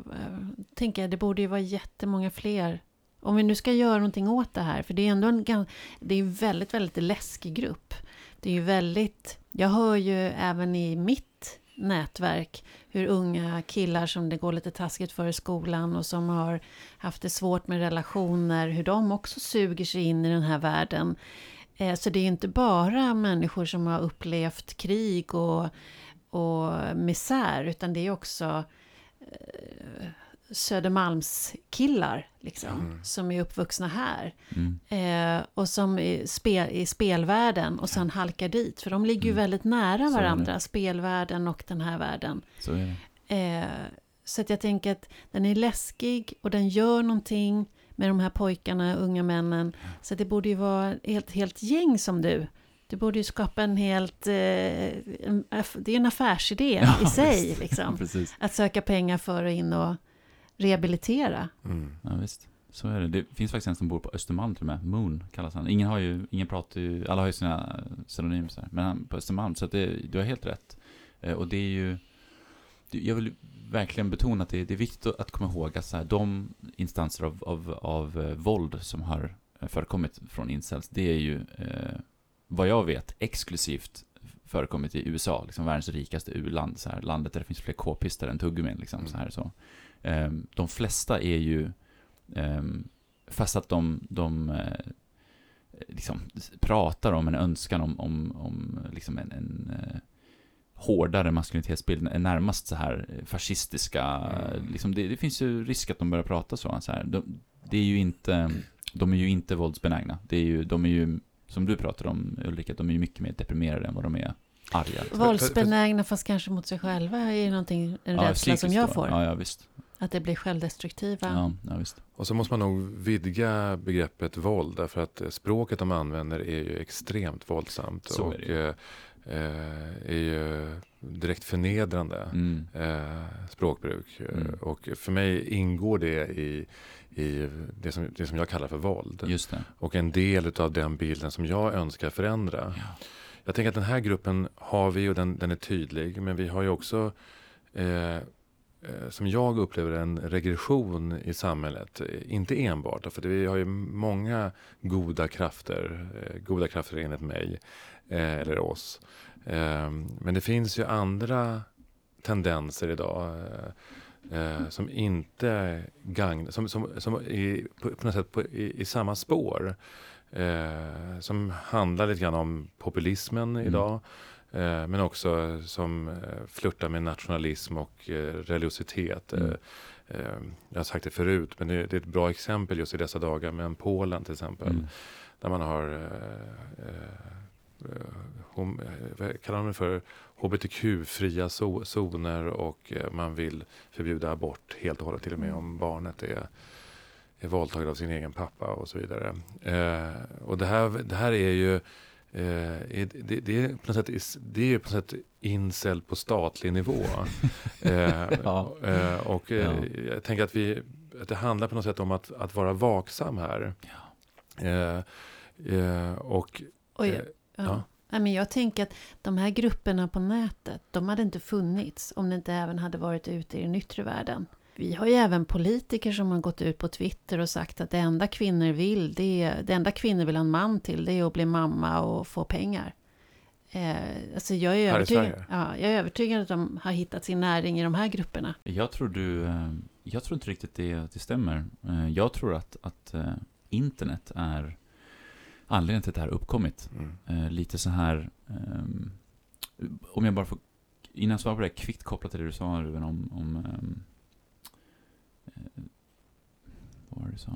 tänker jag, det borde ju vara jättemånga fler om vi nu ska göra någonting åt det här, för det är ändå en, det är väldigt, väldigt läskig grupp. Det är ju väldigt, jag hör ju även i mitt nätverk hur unga killar som det går lite taskigt för i skolan och som har haft det svårt med relationer, hur de också suger sig in i den här världen. Eh, så det är inte bara människor som har upplevt krig och, och misär, utan det är också eh, Södermalmskillar liksom, mm. som är uppvuxna här. Mm. Eh, och som är spel, i spelvärlden och sen halkar dit. För de ligger ju mm. väldigt nära varandra, spelvärlden och den här världen. Så, eh, så att jag tänker att den är läskig och den gör någonting med de här pojkarna, unga männen. Så det borde ju vara ett helt gäng som du. Du borde ju skapa en helt... Eh, en, det är en affärsidé <laughs> ja, i sig. Liksom. <laughs> att söka pengar för att in och rehabilitera. Mm. Ja, visst. Så är det. Det finns faktiskt en som bor på Östermalm till och med. Moon kallas han. Ingen har ju, ingen pratar ju, alla har ju sina synonymer så här. Men han på Östermalm, så att det, du har helt rätt. Eh, och det är ju, jag vill verkligen betona att det, det är viktigt att komma ihåg att så här, de instanser av, av, av uh, våld som har förekommit från incels, det är ju, eh, vad jag vet, exklusivt förekommit i USA, liksom världens rikaste u-land, så här, landet där det finns fler k-pistar än tuggummin, liksom, mm. så här, så. Ehm, de flesta är ju, ehm, fast att de, de eh, liksom pratar om en önskan om, om, om liksom en, en eh, hårdare maskulinitetsbild, närmast så här fascistiska, mm. liksom det, det, finns ju risk att de börjar prata så. så här. De, det är ju inte, de är ju inte våldsbenägna. Det är ju, de är ju, som du pratar om Ulrika, de är ju mycket mer deprimerade än vad de är arga. Våldsbenägna fast kanske mot sig själva är ju någonting, en ja, rädsla som jag får. Ja, ja, visst. Att det blir självdestruktiva. Ja, ja, visst. Och så måste man nog vidga begreppet våld. Därför att språket de använder är ju extremt våldsamt. Så och, är, eh, är ju direkt förnedrande mm. eh, språkbruk. Mm. Och för mig ingår det i, i det, som, det som jag kallar för våld. Just det. Och en del av den bilden som jag önskar förändra. Ja. Jag tänker att den här gruppen har vi och den, den är tydlig. Men vi har ju också eh, Eh, som jag upplever en regression i samhället. Inte enbart, för vi har ju många goda krafter, eh, goda krafter enligt mig, eh, eller oss. Men det finns ju andra tendenser idag som inte gagnar, som, som, som är på, på något sätt på, i, i, samma spår. som handlar lite grann om populismen mm. idag. Eh, men också som eh, flörtar med nationalism och eh, religiositet. Mm. Jag har sagt det förut, men det är ett bra exempel just i dessa dagar med Polen till exempel. Mm. Där man har, hom, kallar man det för, hbtq-fria zoner och man vill förbjuda abort helt och hållet, till och med om barnet är är våldtagen av sin egen pappa och så vidare. och det här, det här är ju Eh, det, det, är på något sätt, det är på något sätt incel på statlig nivå. <laughs> eh, ja. eh, och eh, ja. jag tänker att, vi, att det handlar på något sätt om att, att vara vaksam här. Ja. Eh, eh, och, Oj, ja. men jag tänker att de här grupperna på nätet, de hade inte funnits om det inte även hade varit ute i den yttre världen. Vi har ju även politiker som har gått ut på Twitter och sagt att det enda kvinnor vill, det, är, det enda kvinnor vill ha en man till, det är att bli mamma och få pengar. Eh, alltså jag, är övertygad, ja, jag är övertygad att de har hittat sin näring i de här grupperna. Jag tror, du, eh, jag tror inte riktigt det, det stämmer. Eh, jag tror att, att eh, internet är anledningen till att det här uppkommit. Mm. Lite så här, um, om jag bara får, innan jag svarar på det, kvickt kopplat till det du sa Ruben om, om um, vad var det du sa?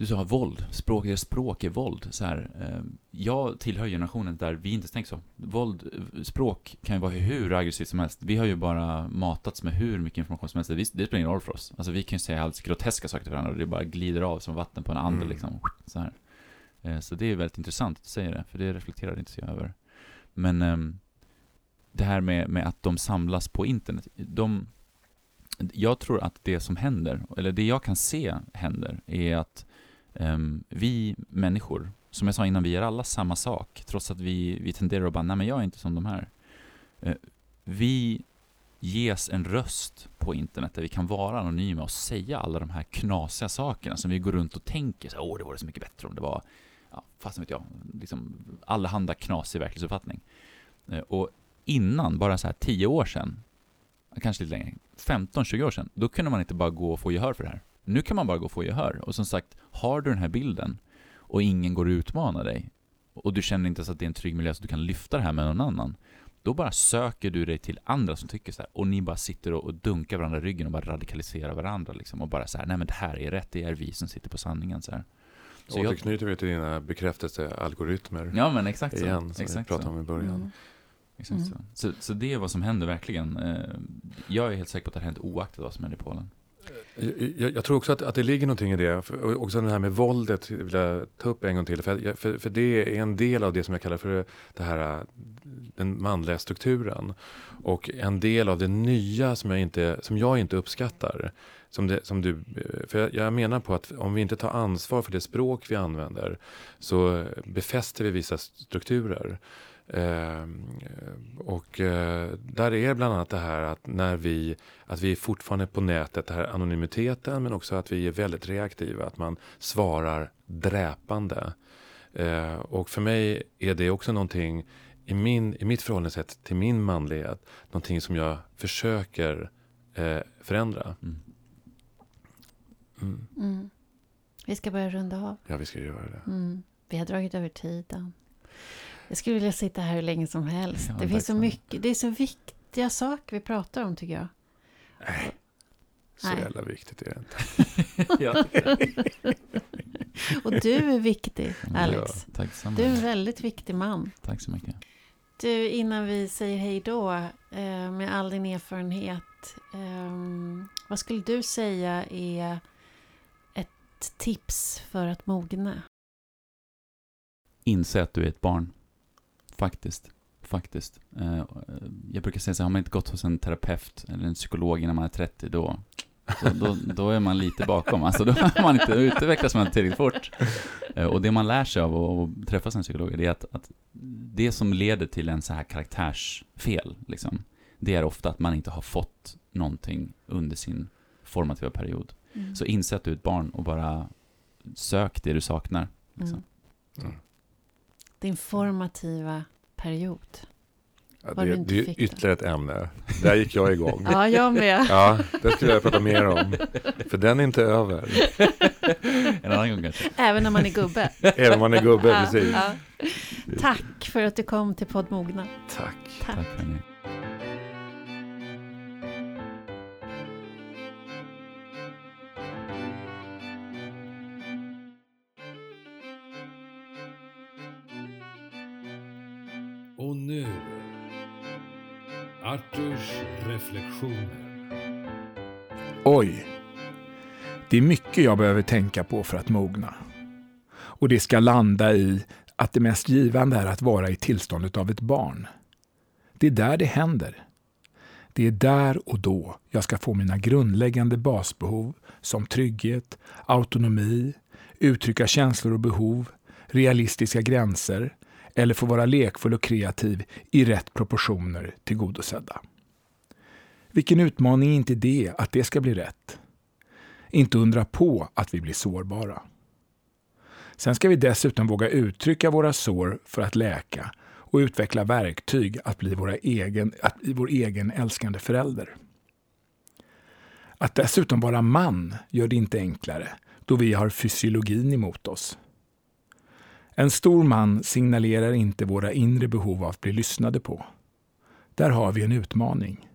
Du sa våld, språk, språk är våld. Så här, eh, jag tillhör generationen där vi inte tänker så. Våld, språk kan ju vara hur aggressivt som helst. Vi har ju bara matats med hur mycket information som helst. Det, spelar ingen roll för oss. Alltså vi kan ju säga alldeles groteska saker till varandra och det bara glider av som vatten på en ande mm. liksom. Så, här. Eh, så det är väldigt intressant att du säger det, för det reflekterar inte så jag över. Men eh, det här med, med att de samlas på internet, de jag tror att det som händer, eller det jag kan se händer, är att um, vi människor, som jag sa innan, vi är alla samma sak, trots att vi, vi tenderar att bara, nej men jag är inte som de här. Uh, vi ges en röst på internet där vi kan vara anonyma och säga alla de här knasiga sakerna som vi går runt och tänker, så, åh det vore så mycket bättre om det var, ja, fast vet jag, liksom allehanda knasig verklighetsuppfattning. Uh, och innan, bara så här tio år sedan, kanske lite längre, 15-20 år sedan, då kunde man inte bara gå och få gehör för det här. Nu kan man bara gå och få gehör. Och som sagt, har du den här bilden och ingen går och utmanar dig och du känner inte ens att det är en trygg miljö så du kan lyfta det här med någon annan, då bara söker du dig till andra som tycker så här, och ni bara sitter och, dunkar varandra i ryggen och bara radikaliserar varandra liksom, och bara så här, nej men det här är rätt, det är vi som sitter på sanningen så här. Så Återknyter vi till dina bekräftelsealgoritmer. Ja men exakt så. Igen, som exakt vi pratade om i början. Mm. Exakt mm. så. så. Så det är vad som händer verkligen. Eh, jag är helt säker på att det har hänt oaktat vad som händer i Polen. Jag, jag, tror också att, att det ligger någonting i det. För, också det här med våldet vill jag ta upp en gång till. För, för, för det är en del av det som jag kallar för det här, den manliga strukturen. Och en del av det nya som jag inte, som jag inte uppskattar. Som, det, som du, för jag, jag menar på att om vi inte tar ansvar för det språk vi använder så befäster vi vissa strukturer. Eh, och eh, där är bland annat det här att när vi, att vi är fortfarande på nätet, det här anonymiteten, men också att vi är väldigt reaktiva, att man svarar dräpande. Eh, och för mig är det också någonting i, min, i mitt förhållningssätt till min manlighet, någonting som jag försöker eh, förändra. Mm. Mm. Mm. Vi ska börja runda av. Ja, vi ska göra det. Mm. Vi har dragit över tiden. Jag skulle vilja sitta här hur länge som helst. Ja, det finns så mycket, det är så viktiga saker vi pratar om tycker jag. Nej, så Nej. jävla viktigt är det inte. <laughs> Och du är viktig, Alex. Ja, tack du är en väldigt viktig man. Tack så mycket. Du, innan vi säger hej då, eh, med all din erfarenhet, ehm, vad skulle du säga är ett tips för att mogna? Inse att du är ett barn. Faktiskt. Faktiskt. Eh, jag brukar säga så här, har man inte gått hos en terapeut eller en psykolog innan man är 30, då, då, då, då är man lite bakom. Alltså då har man inte utvecklats man tillräckligt fort. Eh, och det man lär sig av att träffa en psykolog, det är att, att det som leder till en så här karaktärsfel, liksom, det är ofta att man inte har fått någonting under sin formativa period. Mm. Så inse att du är ett barn och bara sök det du saknar. Liksom. Mm. Mm din formativa period. Ja, det, det är ytterligare ett ämne. Där gick jag igång. <laughs> ja, jag med. Ja, det skulle jag prata mer om. För den är inte över. <laughs> en annan gång kanske. Även när man är gubbe. Även om man är gubbe, ja, precis. Ja. Tack för att du kom till Podd Mogna. Tack. Tack. Tack Och nu Arturs reflektioner. Oj. Det är mycket jag behöver tänka på för att mogna. Och det ska landa i att det mest givande är att vara i tillståndet av ett barn. Det är där det händer. Det är där och då jag ska få mina grundläggande basbehov som trygghet, autonomi, uttrycka känslor och behov, realistiska gränser eller få vara lekfull och kreativ i rätt proportioner tillgodosedda. Vilken utmaning är inte det att det ska bli rätt? Inte undra på att vi blir sårbara. Sen ska vi dessutom våga uttrycka våra sår för att läka och utveckla verktyg att bli, våra egen, att bli vår egen älskande förälder. Att dessutom vara man gör det inte enklare, då vi har fysiologin emot oss. En stor man signalerar inte våra inre behov av att bli lyssnade på. Där har vi en utmaning.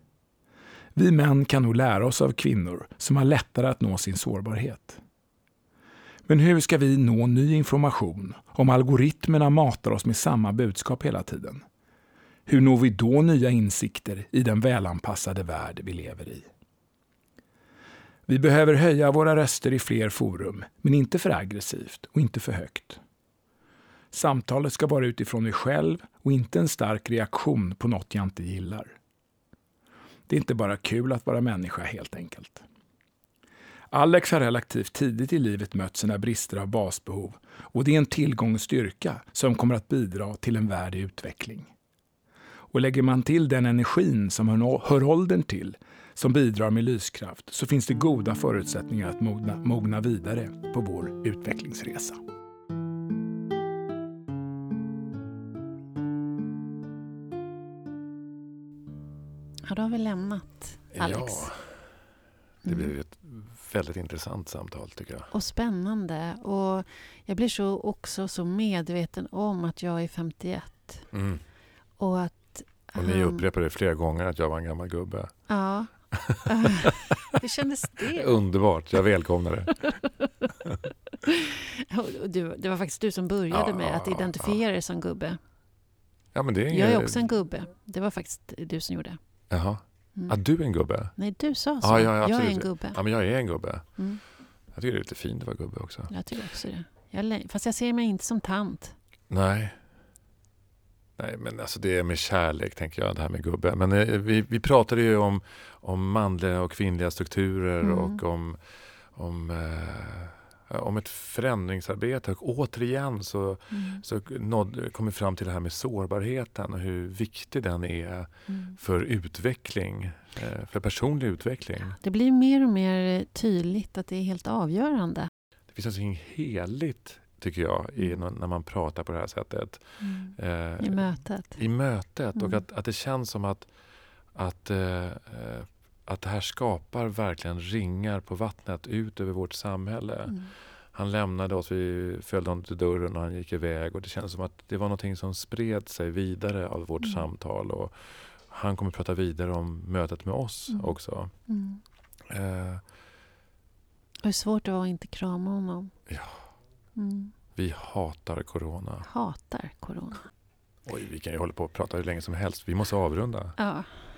Vi män kan nog lära oss av kvinnor som har lättare att nå sin sårbarhet. Men hur ska vi nå ny information om algoritmerna matar oss med samma budskap hela tiden? Hur når vi då nya insikter i den välanpassade värld vi lever i? Vi behöver höja våra röster i fler forum, men inte för aggressivt och inte för högt. Samtalet ska vara utifrån mig själv och inte en stark reaktion på något jag inte gillar. Det är inte bara kul att vara människa helt enkelt. Alex har relativt tidigt i livet mött sina brister av basbehov och det är en tillgång och styrka som kommer att bidra till en värld i utveckling. Och lägger man till den energin som hör åldern till, som bidrar med lyskraft, så finns det goda förutsättningar att mogna, mogna vidare på vår utvecklingsresa. Ja, då har vi lämnat Alex. Ja, det blev ett väldigt intressant samtal tycker jag. Och spännande. Och jag blir så också så medveten om att jag är 51. Mm. Och att Och ni han- upprepade flera gånger att jag var en gammal gubbe. Ja. <laughs> Hur kändes det? Underbart, jag välkomnar det. <laughs> Du, det var faktiskt du som började Ja, med att ja, identifiera dig som gubbe. Ja, men det är Jag är inget- också en gubbe. Det var faktiskt du som gjorde. Jaha. Mm. Att du är en gubbe? Nej, du sa så. Ja, ja, jag är en gubbe. Ja, men jag är en gubbe. Mm. Jag tycker det är lite fint att vara gubbe också. Jag tycker också det. Jag, fast jag ser mig inte som tant. Nej. Nej, men alltså det är med kärlek tänker jag, det här med gubbe. Men eh, vi, vi pratade ju om, om manliga och kvinnliga strukturer Mm. och om, om, eh, om ett förändringsarbete. Och återigen så, Mm. så nåd, kom vi fram till det här med sårbarheten och hur viktig den är Mm. för utveckling, eh, för personlig utveckling. Det blir mer och mer tydligt att det är helt avgörande. Det finns något heligt, tycker jag, i, Mm. när man pratar på det här sättet. Eh, I mötet. i mötet och Mm. att, att det känns som att, att, eh, eh, att det här skapar verkligen ringar på vattnet ut över vårt samhälle. Mm. Han lämnade oss, vi följde honom till dörren och han gick iväg och det känns som att det var någonting som spred sig vidare av vårt Mm. samtal och han kommer prata vidare om mötet med oss Mm. också. Mm. Eh, hur svårt det var att inte krama honom. Ja. Mm. vi hatar corona. Hatar corona. Oj, vi kan ju hålla på och prata hur länge som helst. Vi måste avrunda. Ja,